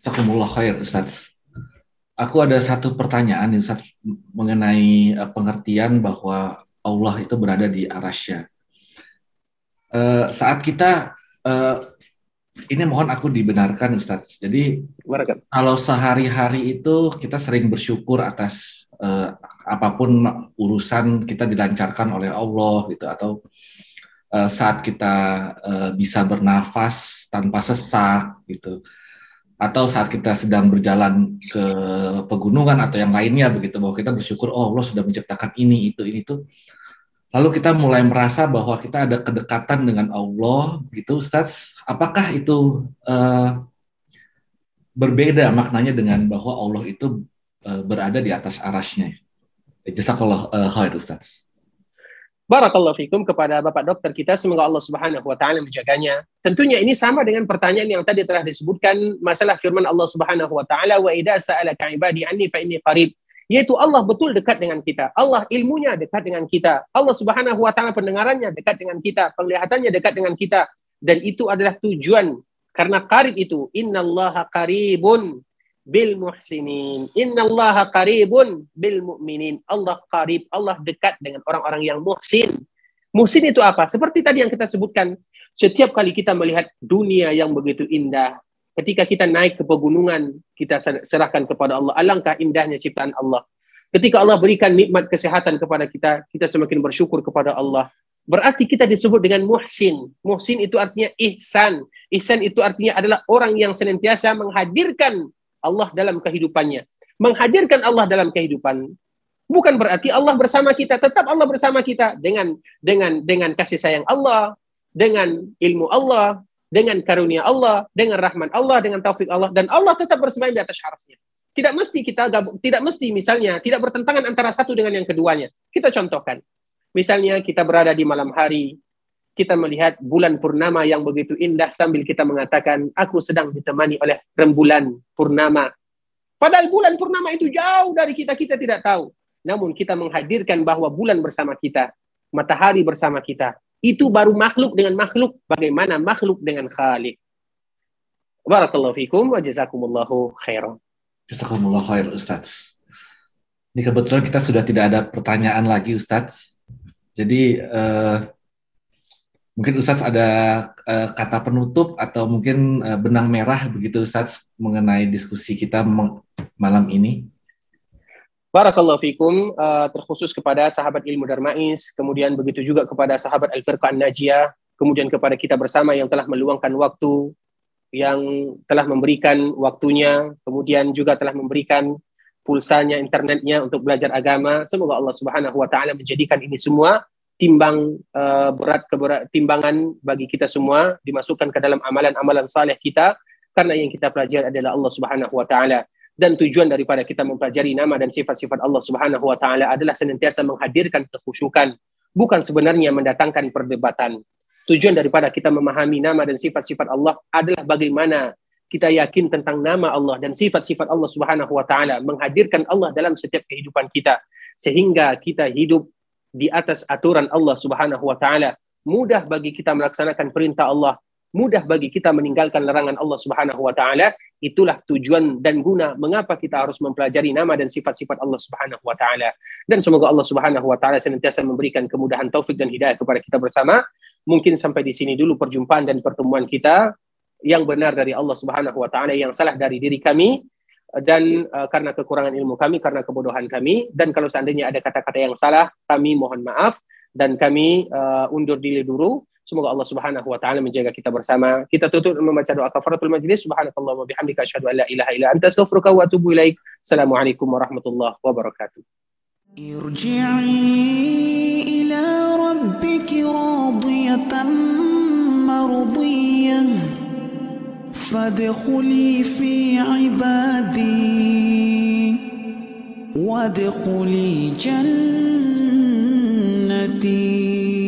Jazakumullah khair Ustaz. Aku ada satu pertanyaan Ustaz mengenai uh, pengertian bahwa Allah itu berada di arasya. Uh, saat kita uh, ini mohon aku dibenarkan Ustaz. Jadi kalau sehari-hari itu kita sering bersyukur atas uh, apa pun urusan kita dilancarkan oleh Allah gitu. Atau uh, saat kita uh, bisa bernafas tanpa sesak gitu. Atau saat kita sedang berjalan ke pegunungan atau yang lainnya begitu. Bahwa kita bersyukur oh Allah sudah menciptakan ini itu ini itu lalu kita mulai merasa bahwa kita ada kedekatan dengan Allah gitu Ustaz apakah itu uh, berbeda maknanya dengan bahwa Allah itu uh, berada di atas arasnya Jazakallah uh, khair Ustaz Barakallahu fikum kepada Bapak dokter kita semoga Allah Subhanahu wa taala menjaganya. Tentunya ini sama dengan pertanyaan yang tadi telah disebutkan masalah firman Allah Subhanahu wa taala wa idza sa'alaka ibadi anni fa inni qarib. Yaitu Allah betul dekat dengan kita. Allah ilmunya dekat dengan kita. Allah Subhanahu wa taala pendengarannya dekat dengan kita, penglihatannya dekat dengan kita dan itu adalah tujuan karena qarib itu innallaha qaribun bil muhsinin. Innallaha qaribun bil mu'minin. Allah qarib, Allah dekat dengan orang-orang yang muhsin. Muhsin itu apa? Seperti tadi yang kita sebutkan, setiap kali kita melihat dunia yang begitu indah, Ketika kita naik ke pegunungan, kita serahkan kepada Allah. Alangkah indahnya ciptaan Allah. Ketika Allah berikan nikmat kesehatan kepada kita, kita semakin bersyukur kepada Allah. Berarti kita disebut dengan muhsin. Muhsin itu artinya ihsan. Ihsan itu artinya adalah orang yang senantiasa menghadirkan Allah dalam kehidupannya. Menghadirkan Allah dalam kehidupan bukan berarti Allah bersama kita. Tetap Allah bersama kita dengan dengan dengan kasih sayang Allah, dengan ilmu Allah, dengan karunia Allah, dengan rahmat Allah, dengan taufik Allah dan Allah tetap bersemayam di atas arasnya. Tidak mesti kita gabung, tidak mesti misalnya tidak bertentangan antara satu dengan yang keduanya. Kita contohkan. Misalnya kita berada di malam hari, kita melihat bulan purnama yang begitu indah sambil kita mengatakan, aku sedang ditemani oleh rembulan purnama. Padahal bulan purnama itu jauh dari kita, kita tidak tahu. Namun kita menghadirkan bahwa bulan bersama kita, matahari bersama kita. Itu baru makhluk dengan makhluk. Bagaimana makhluk dengan khalik. Barakallahu fikum wa jazakumullahu khairan. Jazakumullahu khair Ustaz. Ini kebetulan kita sudah tidak ada pertanyaan lagi Ustaz. Jadi uh, mungkin Ustadz ada uh, kata penutup atau mungkin uh, benang merah begitu Ustadz mengenai diskusi kita malam ini. Barakallahu fikum uh, terkhusus kepada sahabat ilmu Darmais, kemudian begitu juga kepada sahabat Al-Firqah Najiyah, kemudian kepada kita bersama yang telah meluangkan waktu, yang telah memberikan waktunya, kemudian juga telah memberikan pulsanya, internetnya untuk belajar agama. Semoga Allah Subhanahu wa taala menjadikan ini semua timbang uh, berat keberat timbangan bagi kita semua dimasukkan ke dalam amalan-amalan saleh kita karena yang kita pelajari adalah Allah Subhanahu wa taala dan tujuan daripada kita mempelajari nama dan sifat-sifat Allah Subhanahu wa taala adalah senantiasa menghadirkan kekhusyukan bukan sebenarnya mendatangkan perdebatan tujuan daripada kita memahami nama dan sifat-sifat Allah adalah bagaimana kita yakin tentang nama Allah dan sifat-sifat Allah Subhanahu wa taala, menghadirkan Allah dalam setiap kehidupan kita sehingga kita hidup di atas aturan Allah Subhanahu wa taala. Mudah bagi kita melaksanakan perintah Allah, mudah bagi kita meninggalkan larangan Allah Subhanahu wa taala. Itulah tujuan dan guna mengapa kita harus mempelajari nama dan sifat-sifat Allah Subhanahu wa taala. Dan semoga Allah Subhanahu wa taala senantiasa memberikan kemudahan taufik dan hidayah kepada kita bersama. Mungkin sampai di sini dulu perjumpaan dan pertemuan kita yang benar dari Allah Subhanahu wa taala yang salah dari diri kami dan uh, karena kekurangan ilmu kami karena kebodohan kami dan kalau seandainya ada kata-kata yang salah kami mohon maaf dan kami uh, undur diri dulu semoga Allah Subhanahu wa taala menjaga kita bersama kita tutup membaca doa kafaratul majlis subhanakallah wa bihamdika asyhadu an la ilaha illa anta astaghfiruka wa atubu ilaik assalamualaikum warahmatullahi wabarakatuh ارجعي إلى ربك راضية مرضية فادخلي في عبادي وادخلي جنتي